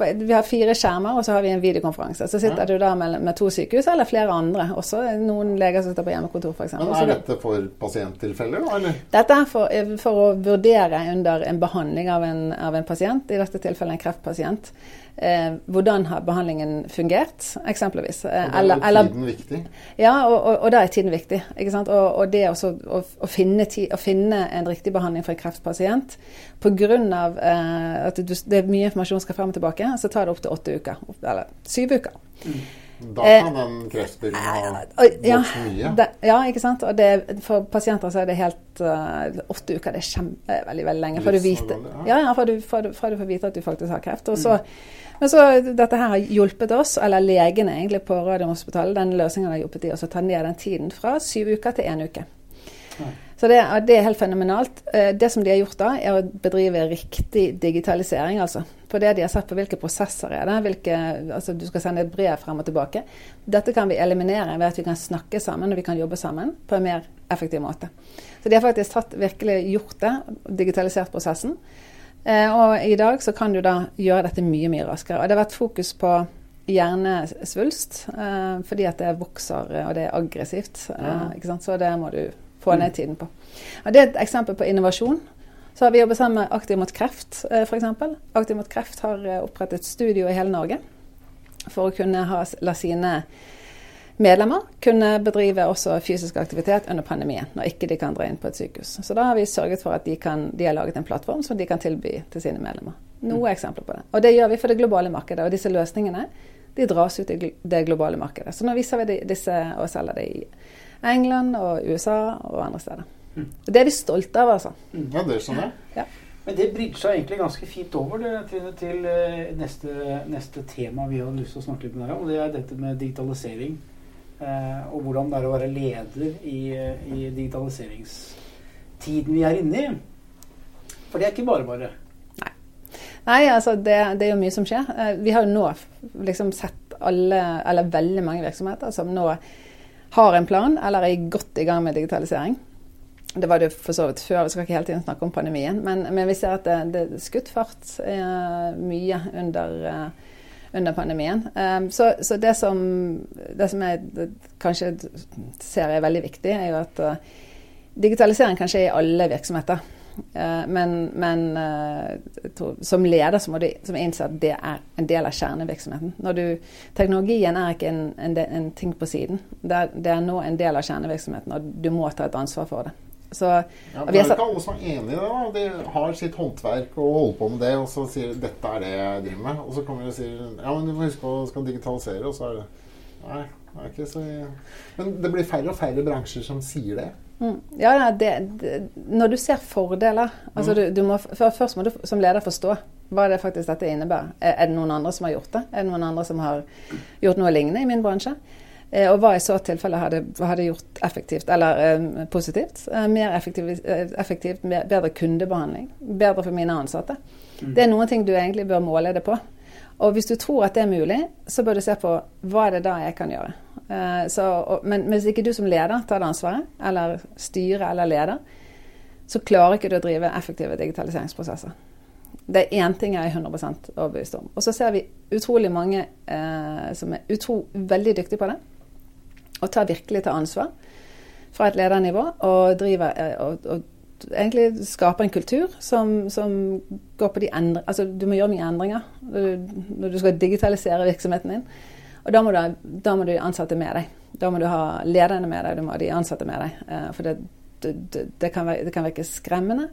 på, vi har fire skjermer, og så har vi en videokonferanse. Så sitter
Ja.
du da med, med to sykehus, eller flere andre. Også noen leger som sitter på hjemmekontor, f.eks.
Men er dette for pasienttilfeller. Eller?
Dette er for, for å vurdere under en behandling av en, av en pasient, i dette tilfellet en kreftpasient, eh, hvordan har behandlingen fungert, eksempelvis. Eh,
Og da er
eller,
tiden viktig.
ja, og, og, og da er tiden viktig. Og, og det også, å, å, finne ti, å finne en riktig behandling for en kreftpasient pga. Eh, at du, det er mye informasjon som skal frem og tilbake, så tar det opptil åtte uker. Eller syv uker.
Da
Eh,
kan den kreftbyrden ha
Oi, ja,
vokst mye.
det, ja, ikke sant. Og det, for pasienter så er det helt uh, Åtte uker det er kjempe, veldig veldig lenge. Fra du, vite, ja, ja, for du, for, du, du får vite at du faktisk har kreft. Og så, Men så dette her har hjulpet oss, eller legene egentlig på Radiumhospitalet, den løsningen har hjulpet de å ta ned den tiden fra syv uker til én uke. Så det, det er helt fenomenalt. Eh, Det som de har gjort da, er å bedrive riktig digitalisering. altså. For det de har sett på hvilke prosesser er det, hvilke, altså du skal sende et brev frem og tilbake. Dette kan vi eliminere ved at vi kan snakke sammen og vi kan jobbe sammen på en mer effektiv måte. Så de har faktisk tatt, virkelig gjort det, digitalisert prosessen. Eh, og i dag så kan du da gjøre dette mye, mye raskere. Og det har vært fokus på hjernesvulst, eh, fordi at det vokser og det er aggressivt.
Ja.
Så det må du få ned tiden på. Og det er et eksempel på innovasjon. Så har vi jobbet sammen med Aktiv mot kreft, eh, f.eks. Aktiv mot kreft har eh, opprettet studio i hele Norge for å kunne ha, la sine medlemmer kunne bedrive også fysisk aktivitet under pandemien, når ikke de kan dra inn på et sykehus. Så da har vi sørget for at de, kan, de har laget en plattform som de kan tilby til sine medlemmer. Noe eksempler på det. Og det gjør vi for det globale markedet. Og disse løsningene de dras ut i det globale markedet. Så nå viser vi disse og selger det i England og USA og andre steder. Og Det er vi stolte av, altså.
Ja, det er sånn det ja.
Men det bridger egentlig ganske fint over det, Trine, til eh, neste, neste tema vi hadde lyst til å snakke litt med deg om. Det er dette med digitalisering. eh, og hvordan det er å være leder i, eh, i digitaliseringstiden vi er inne i. For det er ikke bare bare.
Nei, Nei altså det, det er jo mye som skjer. Eh, Vi har jo nå liksom sett alle, eller veldig mange virksomheter som nå har en plan, eller er godt i gang med digitalisering. Det var det for så vidt før, vi skal ikke hele tiden snakke om pandemien. Men, men vi ser at det, det er skutt fart eh, mye under, eh, under pandemien. Um, så så det, som, det som jeg kanskje ser er veldig viktig, er jo at uh, digitalisering kan skje i alle virksomheter. Eh, men men eh, tror, som leder så må du som innse at det er en del av kjernevirksomheten. Du, teknologien er ikke en, en, en ting på siden. Det er, det er nå en del av kjernevirksomheten, og du må ta et ansvar for det. Så,
Ja, det er jo ikke alle som er enig i det. da. De har sitt håndverk og holder på med det, og så sier de, dette er det jeg driver med. Og så kommer de og sier ja, men du må huske på du skal digitalisere, og så er det Nei, det er ikke så Men det blir færre og færre bransjer som sier det.
Mm. Ja, ja, det, det, når du ser fordeler altså du, du må, Først må du som leder forstå hva det faktisk dette innebærer. Er, det noen andre som har gjort det? Er det noen andre som har gjort noe lignende i min bransje? Eh, og hva i så tilfelle hadde, hadde gjort effektivt, eller eh, positivt? Eh, mer effektiv, eh, effektivt, mer, bedre kundebehandling. Bedre for mine ansatte. Det er noen ting du egentlig bør måle det på. Og hvis du tror at det er mulig, så bør du se på hva er det da jeg kan gjøre. Eh, så, og, men hvis ikke du som leder tar det ansvaret, eller styrer eller leder, så klarer ikke du å drive effektive digitaliseringsprosesser. Det er én ting jeg er 100% overbevist om. Og så ser vi utrolig mange eh, som er utro, veldig dyktige på det, og tar virkelig tar ansvar fra et ledernivå og driver eh, og, og egentlig skape en kultur som, som går på de endre... Altså, du må gjøre mye endringer når du skal digitalisere virksomheten din. Og da må, du, da må du ansatte med deg. Da må du ha lederne med deg, du må ha de ansatte med deg. Eh, for det, det, det, kan være, det, kan virke skremmende.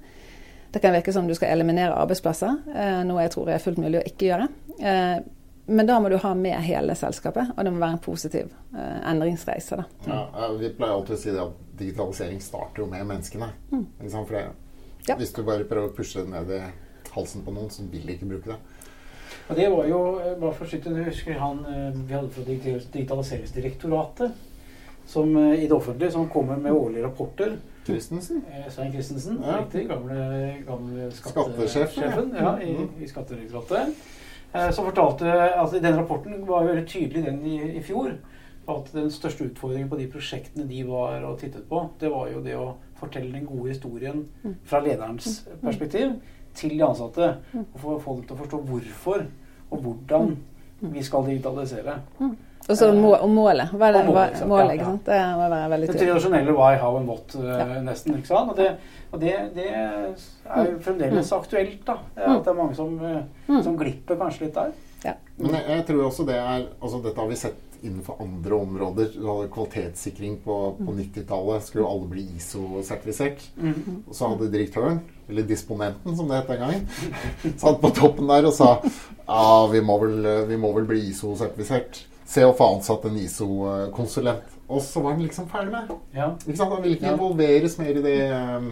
Det kan virke som du skal eliminere arbeidsplasser, eh, noe jeg tror er fullt mulig å ikke gjøre. Eh, men da må du ha med hele selskapet, og det må være en positiv endringsreise. Da.
Ja, vi pleier alltid å si det at digitalisering starter jo med menneskene. Mm. For det, ja. Hvis du bare prøver å pushe det ned i halsen på noen, så vil de ikke bruke det.
Og det var jo, bare for å skyte, du husker han vi hadde fra Digitaliseringsdirektoratet som, i det offentlige som kommer med årlige rapporter
Christensen?
Eh, Svein Christensen, ja. riktig. Gamle, gamle skattesjefen ja, i, mm. i Skattedirektoratet. Eh, som fortalte altså Den rapporten var veldig tydelig den i, i fjor. At den største utfordringen på de prosjektene de var og tittet på, det var jo det å fortelle den gode historien mm. fra lederens mm. perspektiv til de ansatte. Og få folk til å forstå hvorfor og hvordan vi skal digitalisere.
Og så må, og målet. Hva er det, målet, målet ikke sant? Det må være veldig
tydelig. Det tradisjonelle why, how and what, ja. nesten. ikke sant? Og, det, og det, det, er jo fremdeles mm. aktuelt. da, At mm. det er mange som, uh, som glipper kanskje litt der.
Ja. Men jeg, jeg, tror også det er altså Dette har vi sett innenfor andre områder. Du hadde Kvalitetssikring på, på 90-tallet skulle alle bli ISO-sertifisert. Mm. Og så hadde direktøren, eller disponenten som det het den gangen, satt på toppen der og sa ja, vi må vel, vi må vel bli ISO-sertifisert se å få ansatt en ISO-konsulent. Og så var han liksom ferdig med ja. Ikke sant? Han ville ikke involveres mer i det. Um,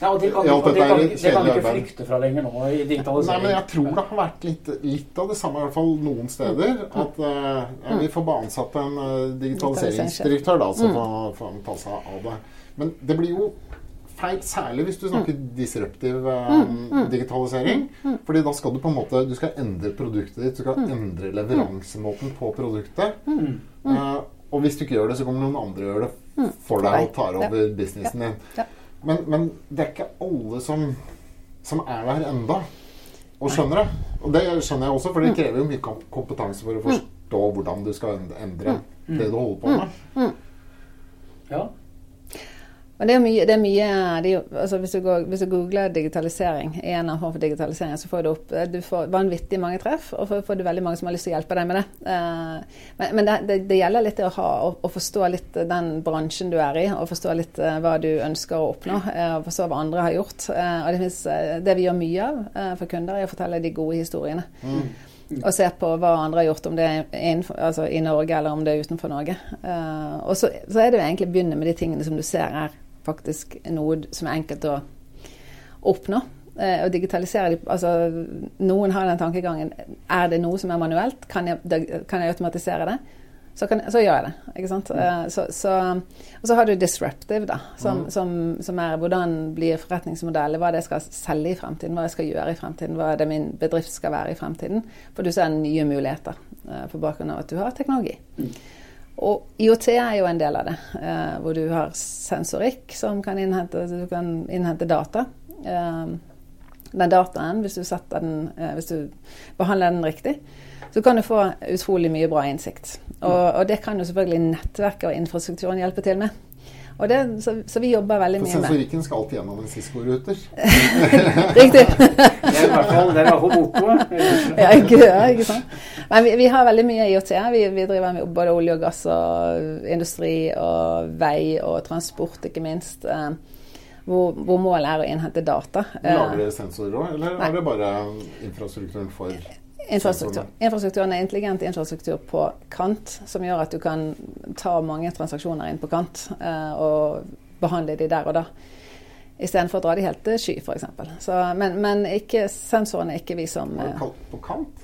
ja, og Det kan, og det kan, det kan ikke flykte fra lenger nå i digitalisering.
Nei, men jeg tror det har vært litt, litt av det samme, i hvert fall noen steder. Mm. At uh, ja, vi får bare ansatt en uh, digitaliseringsdirektør, da, som mm. får ta seg av det. Men det blir jo feil, særlig hvis du snakker mm. disruptiv um, digitalisering. Fordi da skal du på en måte du skal endre produktet ditt. Du skal endre leveransemåten på produktet. Uh, og hvis du ikke gjør det, så kommer noen andre og gjør det for deg og tar over businessen din. Men, men det er ikke alle som, som er der enda og skjønner det. Og det skjønner jeg også, for det krever jo mye kompetanse for å forstå hvordan du skal endre det du holder på med.
Ja.
Men det er mye, det er mye det er, altså hvis, du går, hvis, du googler digitalisering, en av form for digitalisering, så får du opp du får vanvittig mange treff, og så får du veldig mange som har lyst til å hjelpe deg med det. Uh, men, men det, det, gjelder litt å, ha, å, å, forstå litt den bransjen du er i, og forstå litt uh, hva du ønsker å oppnå, uh, og forstå hva andre har gjort. og det, finnes, det vi gjør mye av for kunder, er å fortelle de gode historiene. Mm. Og se på hva andre har gjort, om det er innenfor, altså i Norge eller om det er utenfor Norge. og så, så, er det jo egentlig å begynne med de tingene som du ser her faktisk noe som er enkelt å oppnå. Eh, å digitalisere altså, Noen har den tankegangen Er det noe som er manuelt? Kan jeg, kan jeg automatisere det? Så, kan, så, gjør jeg det. ikke sant? Mm. Så, så, og så har du disruptive, da, som, mm. som, som, er hvordan blir forretningsmodellet, hva det skal selge i fremtiden, hva jeg skal gjøre i fremtiden, hva det min bedrift skal være i fremtiden. For du ser nye muligheter uh, på bakgrunn av at du har teknologi. Mm. Og IOT er jo en del av det, eh, hvor du har sensorikk som kan innhente, du kan innhente data. Eh, den dataen, hvis du, den, eh, hvis du, behandler den riktig, så kan du få utrolig mye bra innsikt. Og, og det kan jo selvfølgelig nettverket og infrastrukturen hjelpe til med. Det, så, så, vi jobber veldig mye
med Sensorikken skal alltid gjennom en Cisco-ruter.
Riktig.
det er i hvert fall, det er mottoet.
ja, ikke, ja, ikke sant. Men vi, vi, har veldig mye IOT. Vi, vi driver med både olje og gass og industri og vei og transport, ikke minst. Eh, hvor, hvor målet er å innhente data.
Lager dere sensorer òg, eller Nei. er det bare infrastrukturen for
Infrastruktur. Infrastrukturen er intelligent infrastruktur på kant, som gjør at du kan ta mange transaksjoner inn på kant eh, og behandle de der og da. Istedenfor å dra de helt til sky, f.eks. Men, men ikke, sensorene er ikke vi som
eh, På kant?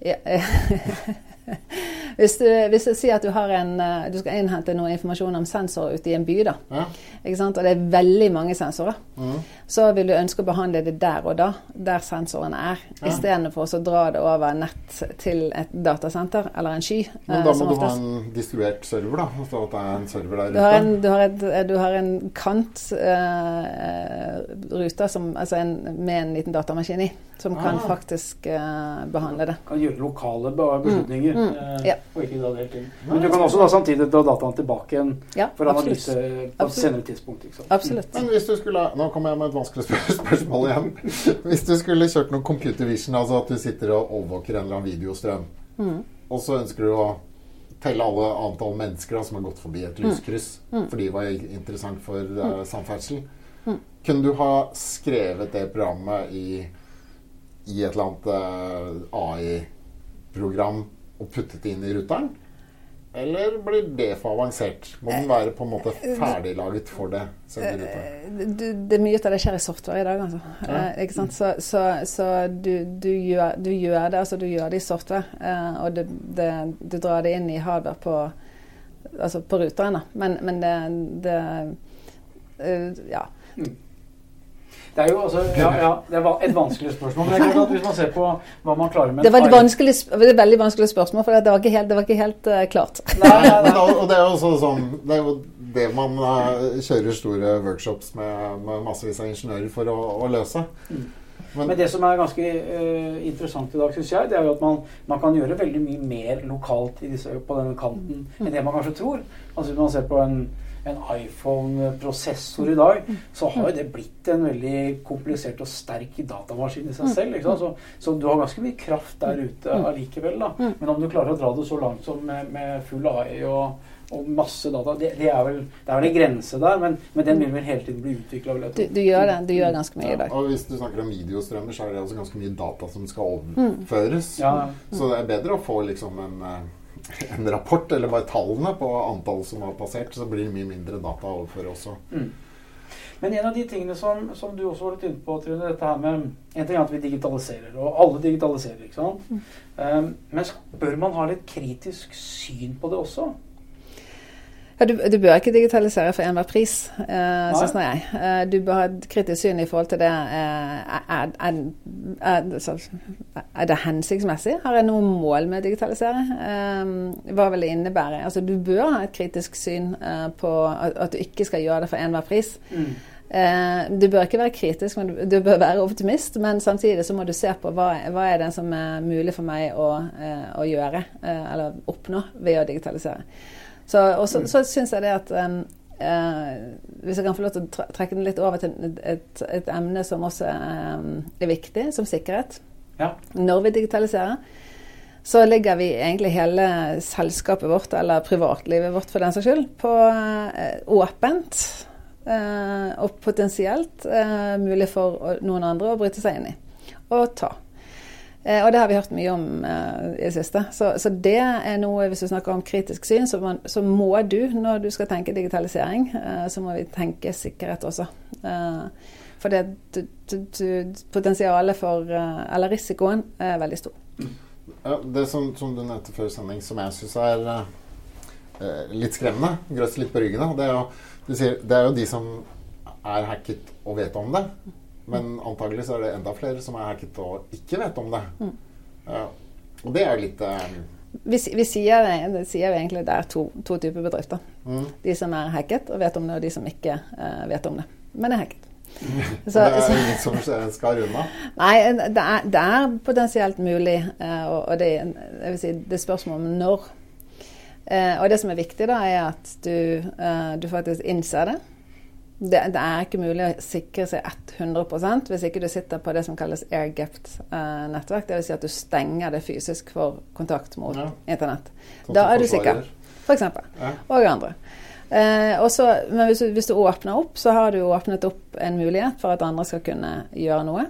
Ja, hvis, du, hvis du sier at du, en, eh, du, skal innhente noe informasjon om sensorer ute i en by, da, ja. og det er veldig mange sensorer, mm. så vil du ønske å behandle det der og da, der sensorene er, ja. istedenfor å dra det over nett til et datasenter eller en sky.
Men da eh, må du ha en distribuert server, da? Altså at det er en server der
ute? Du har en, du har et, du har en kant-ruter som, altså med en liten datamaskin i, som ah. kan faktisk uh, behandle det.
Kan gjøre lokale beslutninger. Mm. Mm.
Ja.
Og ikke dra det helt inn. Men du kan også da samtidig dra dataene tilbake igjen
Ja,
for
absolutt.
analyse på et senere tidspunkt. Ikke sant?
Absolutt.
Men hvis du skulle Nå kommer jeg med et vanskelig spørsmål igjen. Hvis du skulle kjørt noe computer vision, altså at du sitter og overvåker en eller annen videostrøm,
Mm.
og så ønsker du å telle alle antall mennesker som har gått forbi et lyskryss, fordi det var interessant for uh, samferdsel, kunne du ha skrevet det programmet i, i et eller annet uh, AI-program og puttet det inn i ruteren? Eller blir det for avansert? Må den være på en måte ferdiglaget for det?
du, det er mye av det skjer i software i dag, altså. Eh, ikke sant? Så, så, så du, du, gjør, du gjør det altså du gjør det i software, eh, og det, det, du drar det inn i hardware på, altså på ruteren. da. Men, men det, det uh, Ja.
Det er jo altså, ja, ja, det var et vanskelig spørsmål. Men det er klart at hvis man ser på hva man klarer med
Det var et vanskelig, det var et veldig vanskelig spørsmål, for det var ikke helt, det var ikke helt uh, klart.
Nei, nei, nei.
og og det er jo også sånn Det er jo det man uh, kjører store workshops med, med massevis av ingeniører for å, å løse.
Mm.
Men,
Men det som er ganske uh, interessant i dag, syns jeg, det er jo at man, man kan gjøre veldig mye mer lokalt i disse, på denne kanten enn det man kanskje tror. Altså Hvis man ser på en, en iPhone-prosessor i dag, så har jo det blitt en veldig komplisert og sterk datamaskin i seg selv. Ikke sant? Så, så du har ganske mye kraft der ute allikevel. da. Men om du klarer å dra det så langt som med, med full AI og, og masse data, det, det, er vel, det er vel en grense der, men, men den vil vel hele tiden bli utvikla.
Du, du gjør det. Du gjør ganske mye i dag.
og hvis du snakker om videostrømmer, så er det også ganske mye data som skal overføres.
Ja,
Så det er bedre å få liksom en, eh, en rapport, eller bare tallene på antall som har passert. Så blir det mye mindre data å overføre også.
Mm. Men en av de tingene som, som du også var litt inne på, Trine, dette her med En ting er at vi digitaliserer, og alle digitaliserer, ikke sant? Um, men bør man ha litt kritisk syn på det også?
Ja, du, du bør ikke digitalisere for enhver pris, eh, syns jeg. Eh, du bør ha et kritisk syn i forhold til det. Eh, er, er, er, er det hensiktsmessig? Har jeg noe mål med å digitalisere? Eh, hva vil det innebære? Altså, du bør ha et kritisk syn eh, på at, at du ikke skal gjøre det for enhver pris. Eh, du bør ikke være kritisk, men du, bør være optimist. Men samtidig så må du se på hva, hva er det som er mulig for meg å, eh, å gjøre, eller oppnå, ved å digitalisere. Så, og så, så syns jeg det at um, Uh, Hvis jeg kan få lov til å trekke den litt over til et, et, et emne som også um, er viktig, som sikkerhet.
Ja.
Når vi digitaliserer, så legger vi egentlig hele selskapet vårt, eller privatlivet vårt for den saks skyld, på uh, åpent. uh, og potensielt mulig for noen andre å bryte seg inn i og ta. Eh, og det har vi hørt mye om eh, i det siste. Så, så det er noe, hvis du snakker om kritisk syn, så, man, så må du, når du skal tenke digitalisering, eh, så må vi tenke sikkerhet også. For det du, du, potensialet for, eller risikoen, er veldig stor.
Det som, som du nevnte før sending, som jeg syns er litt skremmende, grøss litt på ryggen av, det, det er jo de som er hacket og vet om det. Men antagelig så er det enda flere som er hacket og ikke vet om det. Ja. og det er jo litt eh,
Vi, vi sier, det sier egentlig det er to, to typer bedrifter.
mm.
De som er hacket og vet om det, og de som ikke uh, vet om det, men er hacket. Så,
det er ingen som skal unna.
Nei, det er, det er potensielt mulig, eh, og, det, jeg vil si, det er spørsmål om når. Og det som er viktig, da, er at du, du faktisk innser det. Det. Det er ikke mulig å sikre seg 100% hvis ikke du sitter på det som kalles air-gapped eh. Dvs. Si at du stenger det fysisk for kontakt mot
Ja.
internett.
Sånn
Da er du sikker. F.eks.
Ja.
Og andre. Eh, også, men hvis du, hvis du åpner opp, så har du åpnet opp en mulighet for at andre skal kunne gjøre noe.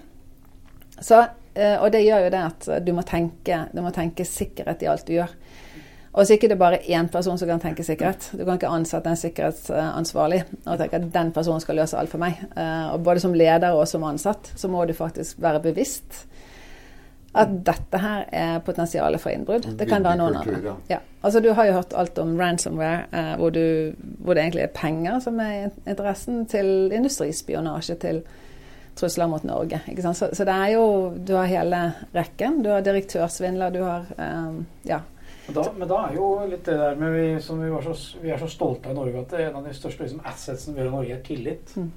Så, eh, og det gjør jo det at du må, tenke, du må tenke sikkerhet i alt du gjør. Og så ikke det er bare én person som kan tenke sikkerhet. Du kan ikke ansette en sikkerhetsansvarlig og tenke at den personen skal løse alt for meg. Eh, og både som leder og som ansatt så må du faktisk være bevisst at dette her er potensialet for innbrudd. Det kan være noen andre. Ja. Altså, du har jo hørt alt om ransomware, eh, hvor, du, hvor det egentlig er penger som er interessen, til industrispionasje, til trusler mot Norge. Så, så det er jo Du har hele rekken. Du har direktørsvindler, du har um, Ja.
Da, men da er jo litt det der med vi, som vi, så, vi er så stolte av i Norge, at det er en av de største liksom, assetsene vi har i Norge, er tillit.
Mm.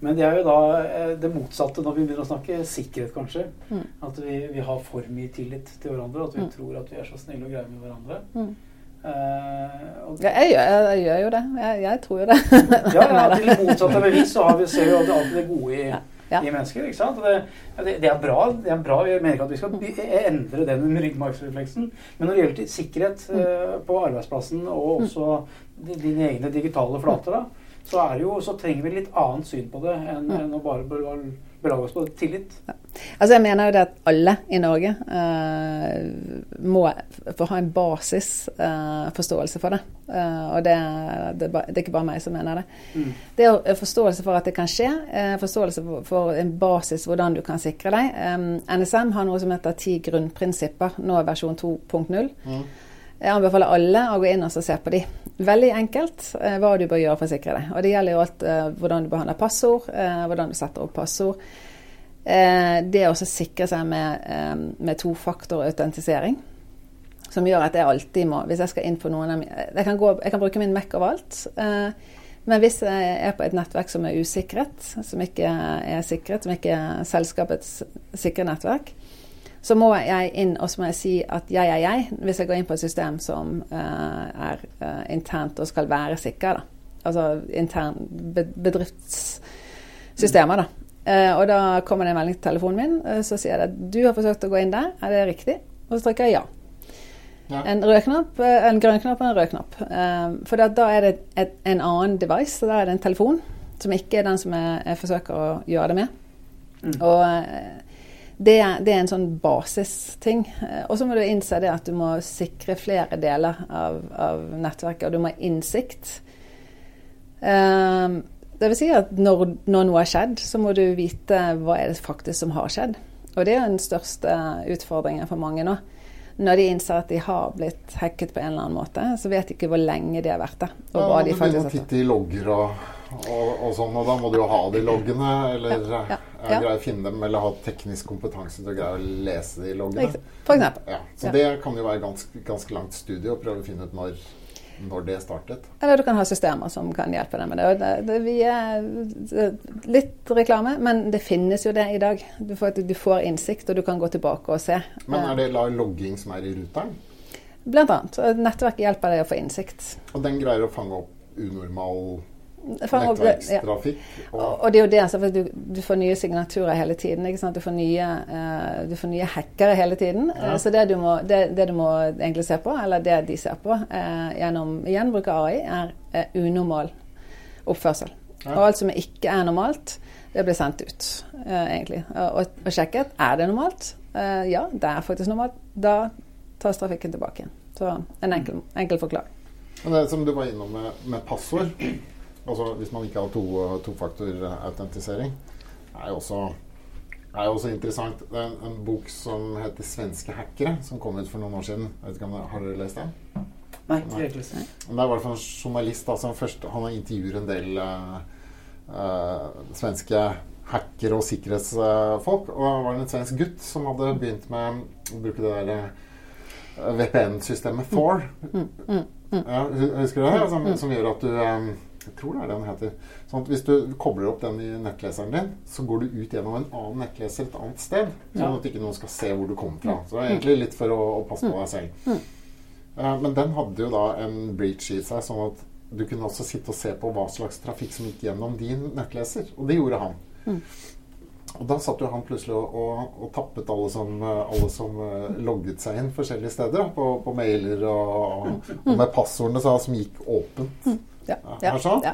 Men det er jo da eh, det motsatte når vi begynner å snakke sikkerhet, kanskje.
Mm.
At vi, vi har for mye tillit til hverandre. At vi
Mm.
tror at vi er så snille og greie med hverandre. Og,
Ja, jeg, gjør, jeg gjør jo det. Jeg, jeg tror jo det.
ja, ja, til det motsatte bevis så har vi, ser vi alltid det gode i,
Ja.
I mennesker. ikke sant? Det, det, det er bra. det er bra, Jeg mener ikke at vi skal endre den ryggmargsrefleksen. Men når det gjelder sikkerhet eh, på arbeidsplassen og også di- dine egne digitale flater, da, så, er det jo, så trenger vi litt annet syn på det enn, enn å bare belage oss på tillit.
Altså jeg mener jo det at alle i Norge eh, må få ha en basisforståelse for det. Eh, og det, det, det er ikke bare meg som mener det.
Mm.
Det er eh, forståelse for at det kan skje, eh, forståelse for, for en basis hvordan du kan sikre deg. Um, NSM har noe som heter ti grunnprinsipper, nå er versjon 2.0.
Mm.
Jeg anbefaler alle å gå inn og se på de. Veldig enkelt eh, hva du bør gjøre for å sikre deg. Og det gjelder jo alt eh, hvordan du behandler passord, eh, hvordan du setter opp passord. Det å sikre seg med, med tofaktorautentisering. Som gjør at jeg alltid må Hvis jeg skal inn på noen av mine Jeg jeg kan bruke min Mac overalt. Men hvis jeg er på et nettverk som er usikret, som ikke er sikret, som ikke er selskapets sikre nettverk, så må jeg inn og så må jeg si at jeg er jeg, hvis jeg går inn på et system som eh, er eh, internt og skal være sikker. Da. Altså intern be bedriftssystemer, da. Uh, og da kommer det en melding til telefonen min, uh, så sier det du har forsøkt å gå inn der, er det riktig? Og så trykker jeg ja.
Ja.
En rød knapp, en grønn knapp og en rød knapp. Uh, for da, da er det et, en annen device, så da er det en telefon, som ikke er den som jeg, jeg forsøker å gjøre det med.
Mm.
Og det, det er en sånn basisting. Eh, Og så må du innse det at du må sikre flere deler av, av nettverket, og du må ha innsikt. Eh, det vil si at når, når noe har skjedd, så må du vite hva er det faktisk som har skjedd. Og det er den største utfordringen for mange nå. Når de innser at de har blitt hacket på en eller annen måte, så vet de ikke hvor lenge de har vært der. Og
Ja,
hva
må
de faktisk har
logger og, og, sånn, og da må du jo ha de loggene, eller
Ja, ja, ja.
greie å finne dem, eller ha teknisk kompetanse til å greie å lese de loggene.
For eksempel.
Ja, så det kan jo være ganske, ganske langt studie å prøve å finne ut når, når det startet.
Eller du kan ha systemer som kan hjelpe deg med det. Det, det vi er litt reklame, men det finnes jo det i dag. Du får, du får innsikt, og du kan gå tilbake og se.
Men er det logging som er i ruteren?
Blant annet. Nettverket hjelper deg å få innsikt.
Og den greier å fange opp unormal
Ja.
nettverkstrafikk?
Og,
Og,
og det er jo det, altså, du, du får nye signaturer hele tiden. Du får nye, uh, du får nye hackere hele tiden.
Ja.
Uh, så det du, må, det, det du må egentlig se på, eller det de ser på uh, gjennom igjen av AI, er unormal oppførsel.
Ja.
Og alt som ikke er normalt, det blir sendt ut, egentlig. Og, og, sjekket er det normalt. Ja, det er faktisk normalt. Da tas trafikken tilbake igjen. Så en enkel, enkel forklaring.
men det som du var innom med, med passord, altså hvis man ikke har to, tofaktorautentisering, er jo også er også interessant. Det er en, en bok som heter 'Svenske hackere', som kom ut for noen år siden. Jeg vet ikke om det, Har dere lest den?
Nei, ikke.
Men Det er i hvert fall en journalist da, som først, han har intervjuer en del uh, uh, svenske hackere og sikkerhetsfolk. Og det var en svensk gutt som hadde begynt med å bruke det der eh, VPN-systemet Thor. Ja, husker du det? Som, som gjør at du eh, Jeg tror det er det den heter. Sånn at Hvis du kobler opp den i nettleseren din, så går du ut gjennom en annen nettleser et annet sted. Sånn
Ja.
at ikke noen skal se hvor du kommer fra. Så det er egentlig litt for å, å passe på deg selv. Eh, Men den hadde jo da en breach i seg, sånn at du kunne også sitte og se på hva slags trafikk som gikk gjennom din nettleser. Og det gjorde han. Og da satt jo han plutselig og, og, og tappet alle som, alle som eh, logget seg inn forskjellige steder. På, på mailer og, og med passordene så, som gikk åpent.
Ja,
Ja, sånn?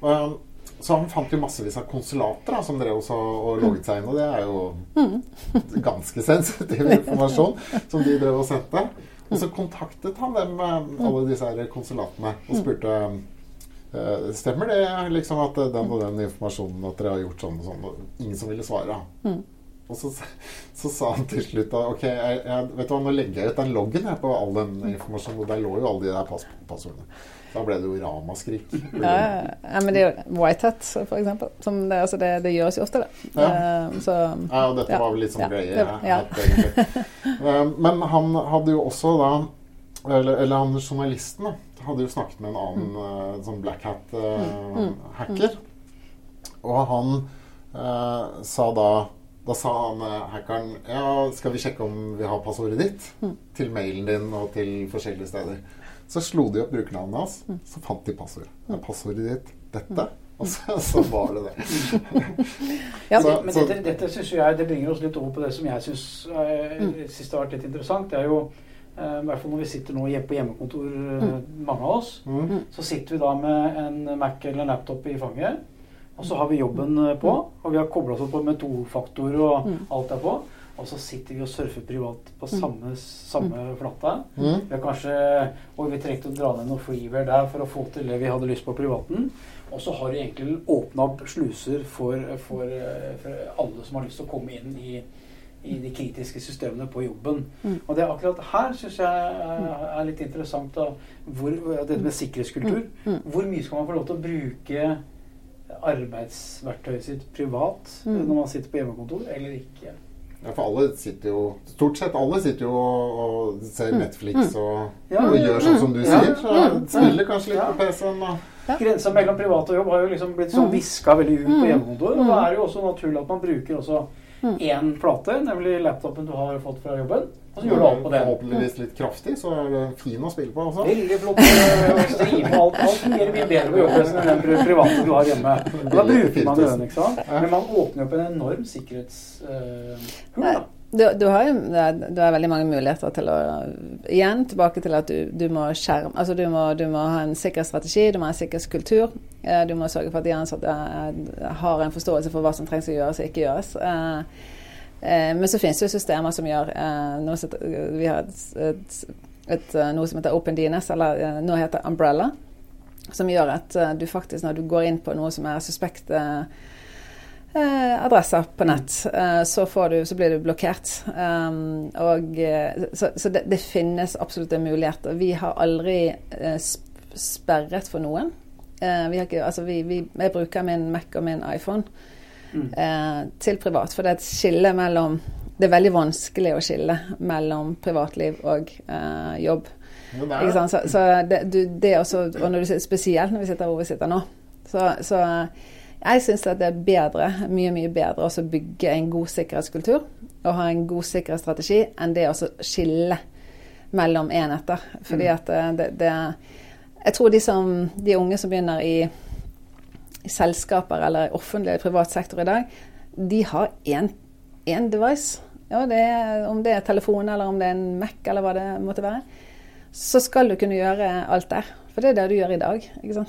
Og, så han fant jo massevis av konsulater da, som drev også og logget seg inn. Og det er jo ganske sensitiv informasjon som de drev og sendte. Og så kontaktet han dem, eh, alle disse her konsulatene, og spurte eh, Stemmer det liksom at den og den informasjonen at dere har gjort sånn og sånn? Og ingen som ville svare. Og så, så sa han til slutt da OK, jeg, jeg, vet du hva, nå legger jeg ut den loggen her på all den informasjonen. Og der lå jo alle de der pass passordene. Da ble det jo ramaskrik.
Ja, ja, men det er jo white hat, for eksempel. Som det, altså det, det gjøres jo ofte, det.
Ja.
Eh, Så
Ja, og dette var vel litt sånn greie hat, egentlig. Eh, Men han hadde jo også da Eller, eller han journalisten da, hadde jo snakket med en annen
Mm.
eh, sånn black hat-hacker. Og han uh, sa da Da sa han hackeren Ja, skal vi sjekke om vi har passordet ditt til mailen din og til forskjellige steder. Så slo de opp brukernavnet hans, så fant de passord. Det er passordet ditt dette. Og så, så var det det.
Ja.
Så-
Men dette, dette synes jeg det bringer oss litt over på det som jeg syns eh, synes har vært litt interessant. Det er jo eh, i hvert fall når vi sitter nå på hjemmekontor, eh, mange av oss,
Mm.
så sitter vi da med en Mac eller en laptop i fanget. Og så har vi jobben på, og vi har kobla oss opp med tofaktor og alt er på. Og så sitter vi og surfer privat på samme, samme flata.
Mm.
Vi har kanskje, og vi trengte å dra ned noe freeware der for å få til det vi hadde lyst på privaten. Og så har du egentlig åpna opp sluser for, for, eh, for alle som har lyst til å komme inn i, i de kritiske systemene på jobben. Og det er akkurat her syns jeg er, er litt interessant. Da, hvor, dette med sikkerhetskultur. Hvor mye skal man få lov til å bruke arbeidsverktøyet sitt privat når man sitter på hjemmekontor, eller ikke?
Ja, for alle sitter jo Stort sett alle sitter jo og, og ser Netflix og,
Ja,
og gjør sånn som du
ja.
sier. Så spiller kanskje litt
Ja.
på PC-en. og-
Grensa mellom privat og jobb har jo liksom blitt sånn viska veldig ut på hjemmekontor. Og da er det jo også naturlig at man bruker også én plate, nemlig laptopen du har fått fra jobben. Og så gjør du alt på den.
Forhåpentligvis litt kraftig, så er det fin å spille på også.
Veldig flott å streame alt. Alt fungerer mye bedre på jobben enn den private du har hjemme. Og da bruker man den, ikke sant? Men man åpner opp en enorm sikkerhetshull, da.
Du, du har jo du har veldig mange muligheter til å Igjen tilbake til at du, du må skjerme Altså du må, du må ha en sikker strategi, du må ha en sikkerhetskultur. eh, Du må sørge for at de ansatte eh, har en forståelse for hva som trengs å gjøres og ikke gjøres. Eh, Men så finnes det jo systemer som gjør eh, noe som, Vi har et, et, eh, noe som heter OpenDNS, eller eh, nå heter Umbrella. Som gjør at du faktisk, når du går inn på noe som er suspekt eh, adresser på nett, så, du, så blir du blokkert. Um, og, så så det, det finnes absolutt en mulighet. Og Vi har aldri sperret for noen. Vi ikke, altså vi, vi, jeg bruker min Mac og min iPhone eh, til privat, for det er et skille mellom Det er veldig vanskelig å skille mellom privatliv og eh, jobb.
Ja, det?
Så, så det, du, det også, og når du, spesielt når vi sitter hvor vi sitter nå. Så, så jeg syns det er bedre, mye mye bedre å bygge en god sikkerhetskultur og ha en god sikkerhetsstrategi enn det å skille mellom enheter. Fordi at eh, det, det Jeg tror de, som, de unge som begynner i selskaper eller offentlig eller privat sektor i dag, de har én device. Ja, det er, om det er telefon eller om det er en Mac eller hva det måtte være så skal du kunne gjøre alt der. For det er det du gjør i dag. Så,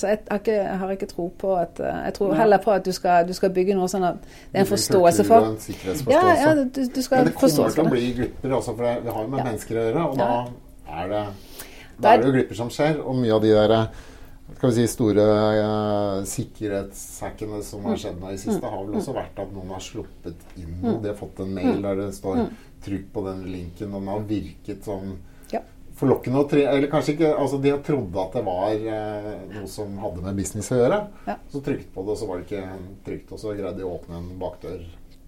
så jeg, har ikke, jeg har ikke tro på at Jeg tror
Nei.
heller på at du skal, du skal bygge noe sånn at det er en forståelse for
en
Ja,
sikkerhetsforståelse.
ja, du, du skal
Men det kommer til å bli glipper også, for det- har jo med
Ja.
mennesker å gjøre. Og
Ja.
da er det
Da er
det jo glipper som skjer. Og mye av de der skal vi si, store uh, sikkerhetshackene som
Mm.
har skjedd i siste, har vel også vært at noen har sluppet inn noe. De har fått en mail der det står 'trykk på den linken', og den har virket sånn forlokkende. Tre, eller kanskje ikke altså De har trodd at det var eh, noe som hadde med business å gjøre.
Ja.
Så trykte på det, og så var det ikke trygt. Og så greide de å åpne en bakdør.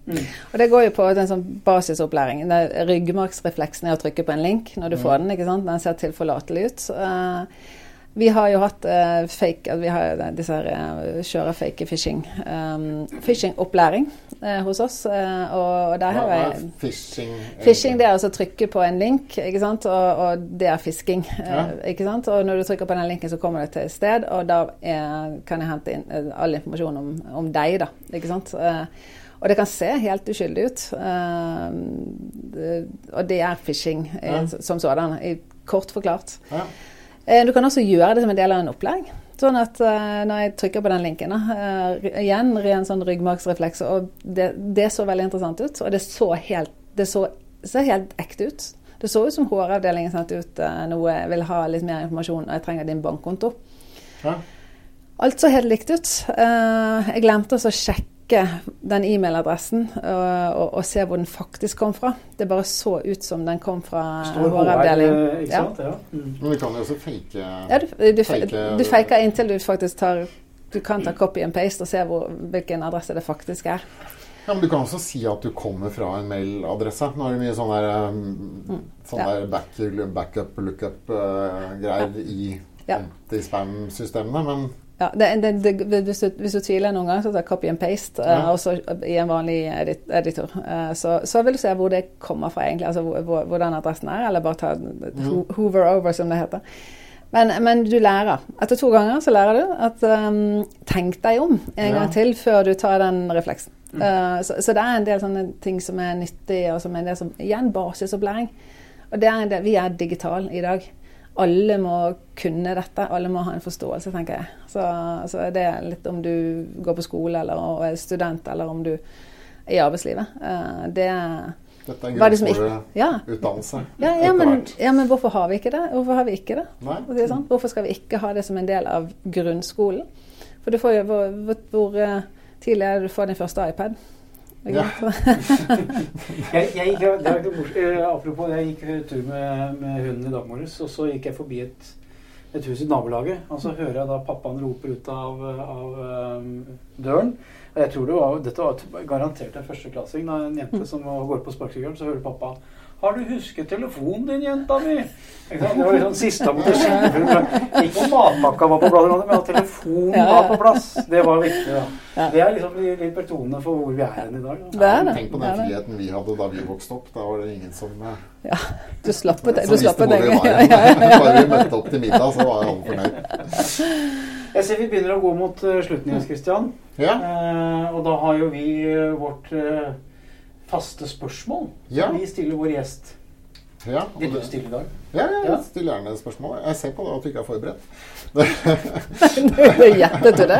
Og det går jo på den sånn basisopplæring. Ryggmargsrefleksen er å trykke på en link når du får den. ikke sant? Den ser tilforlatelig ut. Eh, vi har jo hatt uh, fake Vi har disse her uh, kjører fake phishing. Um, Phishing-opplæring uh, hos oss. Uh, og der har jeg
phishing?
Phishing det er altså å trykke på en link, ikke sant? Og, og det er fisking.
Ja.
eh, Ikke sant? Og når du trykker på den linken, så kommer du til et sted, og da er, kan jeg hente inn eh, all informasjon om, om deg. da, ikke sant? Eh, og det kan se helt uskyldig ut. eh, det, og det er phishing eh,
Ja.
som sådan, kort forklart.
Ja.
Eh, Du kan også gjøre det som en del av en opplæring. Sånn at eh, når jeg trykker på den linken da, eh, Igjen ren sånn ryggmargsrefleks. Og det, det så veldig interessant ut. Og det så helt, det så, ser helt ekte ut. Det så ut som HR-avdelingen sendte ut noe jeg vil ha litt mer informasjon, og jeg trenger din bankkonto.
Ja.
Alt så helt likt ut. Jeg glemte å sjekke den e-mailadressen og, og, og se hvor den faktisk kom fra. Det bare så ut som den kom fra
vår
avdeling.
Eh, sant? Ja. Mm.
Men vi kan jo også fake
Ja, du, du,
Fake-
du faker inntil du faktisk tar Du kan ta copy and paste og se hvor, hvilken adresse det faktisk er.
Ja, men Du kan også si at du kommer fra en mailadresse. Nå er det mye sånn der, um, sånn
Mm. Ja.
der back, backup, lookup-greier i
Ja.
anti-spam-systemene. Men
Ja, det, det, det, hvis, du, hvis, du, tviler noen gang, så tar copy and paste ja. uh, også i en vanlig edit, editor. Uh, så, så, vil du se hvor det kommer fra, egentlig. Altså hvor, hvor den adressen er, eller bare ta mm. hoover over, som det heter. Men, men, du lærer. Etter to ganger så lærer du at um, tenk deg om en ja. gang til før du tar den refleksen. Mm. Uh, så, så, det er en del sånne ting som er nyttig, og som er en del som igjen basisopplæring. Og det er en del, vi er digitale i dag alle må kunne dette. Alle må ha en forståelse, tenker jeg. Så, så er det litt om du går på skole eller er student, eller om du er i arbeidslivet. Eh, det
dette er en grunnskoleutdannelse.
Ja, ja, men, ja, men hvorfor har vi ikke det? Hvorfor har vi ikke det? Si sånn? Hvorfor skal vi ikke ha det som en del av grunnskolen? For du får jo hvor, hvor eh, tidlig er det du får din første iPad?
Ja. jeg, jeg, er eh, apropos, jeg gikk tur med, med, hunden i dag morges, og så gikk jeg forbi et, et hus i nabolaget. Og så hører jeg da pappaen roper ut av, av um, døren. Og jeg tror det var, Dette var garantert en førsteklassing. En jente som går på sparkesykkelen, så hører pappa 'Har du husket telefonen din, jenta mi?' Det var liksom siste måtte Ikke om matpakka var på plass, men at telefonen ja. var på plass. Det var viktig. da. Det er liksom litt betonende for hvor vi er hen i dag.
Da. Ja, tenk på den friheten vi hadde da vi vokste opp. Da var det ingen som
eh, Ja, du slapp det. Du slapp det.
Bare vi møtte opp til middag, så var alle fornøyd.
Jeg ser vi begynner å gå mot uh, slutten, Jens Christian. Ja. Eh, og da har jo vi uh, vårt uh, faste spørsmål ja. som vi stiller vår gjest. Ja, Vil du stille i dag?
Ja, jeg ja. stiller gjerne spørsmål. Jeg ser på det at du ikke er forberedt.
det er hjertet til det.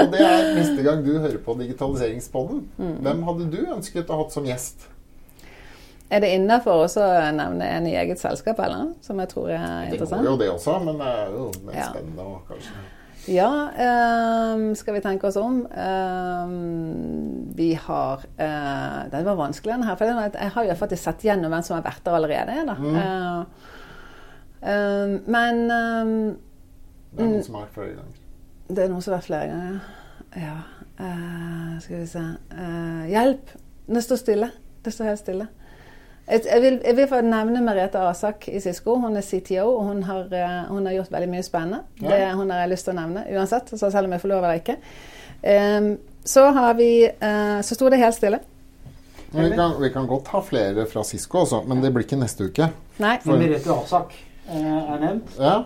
og det er neste gang du hører på Digitaliseringspodden. Mm. Hvem hadde du ønsket å ha hatt som gjest?
Er det innafor å nevne en i eget selskap, eller? Som jeg tror er interessant?
Det går jo det også, men det er jo mer spennende og kanskje
ja, um, skal vi tenke oss om. Um, vi har uh, Det var vanskelig, denne her. For jeg har jo faktisk sett gjennom hvem som har vært der allerede. Mm. Uh, um, men
Det er noen som har vært flere ganger.
Det er noen som har vært flere ganger, ja. Uh, skal vi se Hjelp! Det står stille. Det står helt stille. Jeg vil, jeg vil få nevne Merete Asak i Cisco. Hun er CTO, og hun har, eh, hun har gjort veldig mye spennende. Ja. Det hun har jeg lyst til å nevne uansett, så selv om jeg får lov eller ikke. Um, så har vi uh, Så sto det helt stille.
Vi kan, vi kan, godt ha flere fra Cisco også, men det blir ikke neste uke.
Nei. For Merete Asak uh, er nevnt. Ja.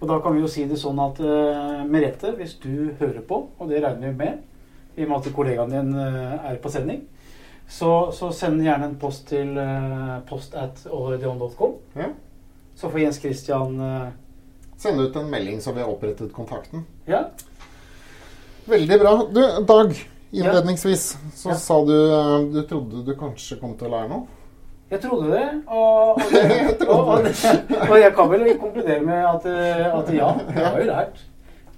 Og da kan vi jo si det sånn at uh, Merete, hvis du hører på, og det regner vi med, i og med at kollegaen din er på sending, så, så, send gjerne en post til uh, post at allreadyon.com. Ja. Så får Jens Christian uh,
Sende ut en melding så vi har opprettet kontakten. Ja. Veldig bra. Du, Dag, innledningsvis så ja. sa du uh, du trodde du kanskje kom til å lære noe.
Jeg trodde det, og, og, det, og, og, det, og jeg kan vel konkludere med at, at ja, jeg har jo lært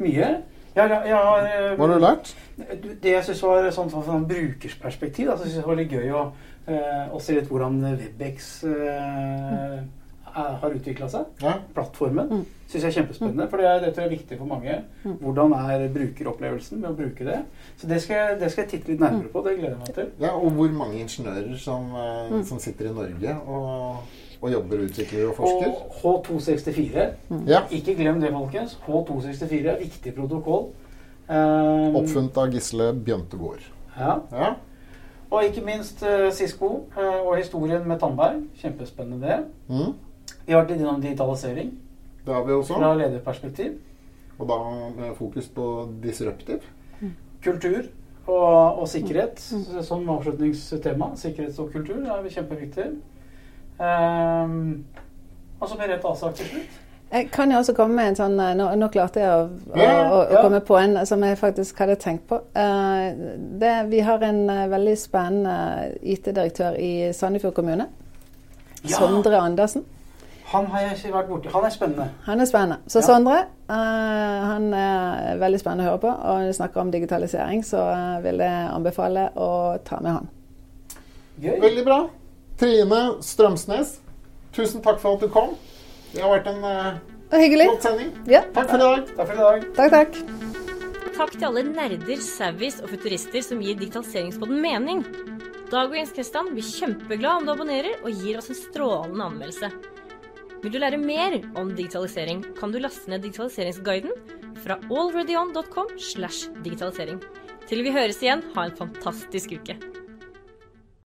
mye. Jeg, jeg, jeg har,
Hva har du lært?
Det jeg syns var sånn, fra sånn brukersperspektiv, da, så synes jeg det var litt gøy å, uh, å se litt hvordan Webex uh, har utvikla seg. Ja. Plattformen. Mm. Syns jeg er kjempespennende, for det, det, tror jeg er viktig for mange. Mm. Hvordan er brukeropplevelsen med å bruke det? Så det skal, jeg, det skal jeg titte litt nærmere på. Det gleder jeg meg til.
Ja, Og hvor mange ingeniører som, uh, som sitter i Norge og, og jobber, utvikler og forsker?
Og H264. Mm. Ja. Ikke glem det, folkens. H264 er viktig protokoll.
Um, Oppfunnet av Gisle Bjøntegård. Ja. ja.
Og ikke minst uh, Sisko uh, og historien med Tandberg. Kjempespennende det. Mm. Vi har vært innom digitalisering.
Det har vi også.
Fra lederperspektiv.
Og da med fokus på disruptive.
Mm. Kultur og, og sikkerhet mm. som avslutningstema. Sikkerhet og kultur er kjempeviktig. Um, og så blir det et avsak til slutt.
Jeg kan jo også komme med en sånn eh, Nå, nå klarte jeg å, å, å, å, komme på en som jeg faktisk hadde tenkt på. Uh, det, vi har en uh, veldig spennende IT-direktør i Sandefjord kommune. Ja. Sondre Andersen.
Han har jeg ikke vært borti. Han er spennende.
Han er spennende. Så ja. Sondre uh, han er veldig spennende å høre på. Og når du snakker om digitalisering, så vil jeg anbefale å ta med han.
Gøy. Veldig bra. Trine Strømsnes, tusen takk for at du kom. Det har vært en uh,
hyggelig.
flott sending. Ja. Takk for i dag.
Takk for i dag.
Takk, takk.
Takk til alle nerder, savvies og futurister som gir digitaliseringspodden mening. Dag og Jens Kristian blir kjempeglad om du abonnerer og gir oss en strålende anmeldelse. Vil du lære mer om digitalisering, kan du laste ned digitaliseringsguiden fra allreadyon.com slash digitalisering. Til vi høres igjen, ha en fantastisk uke.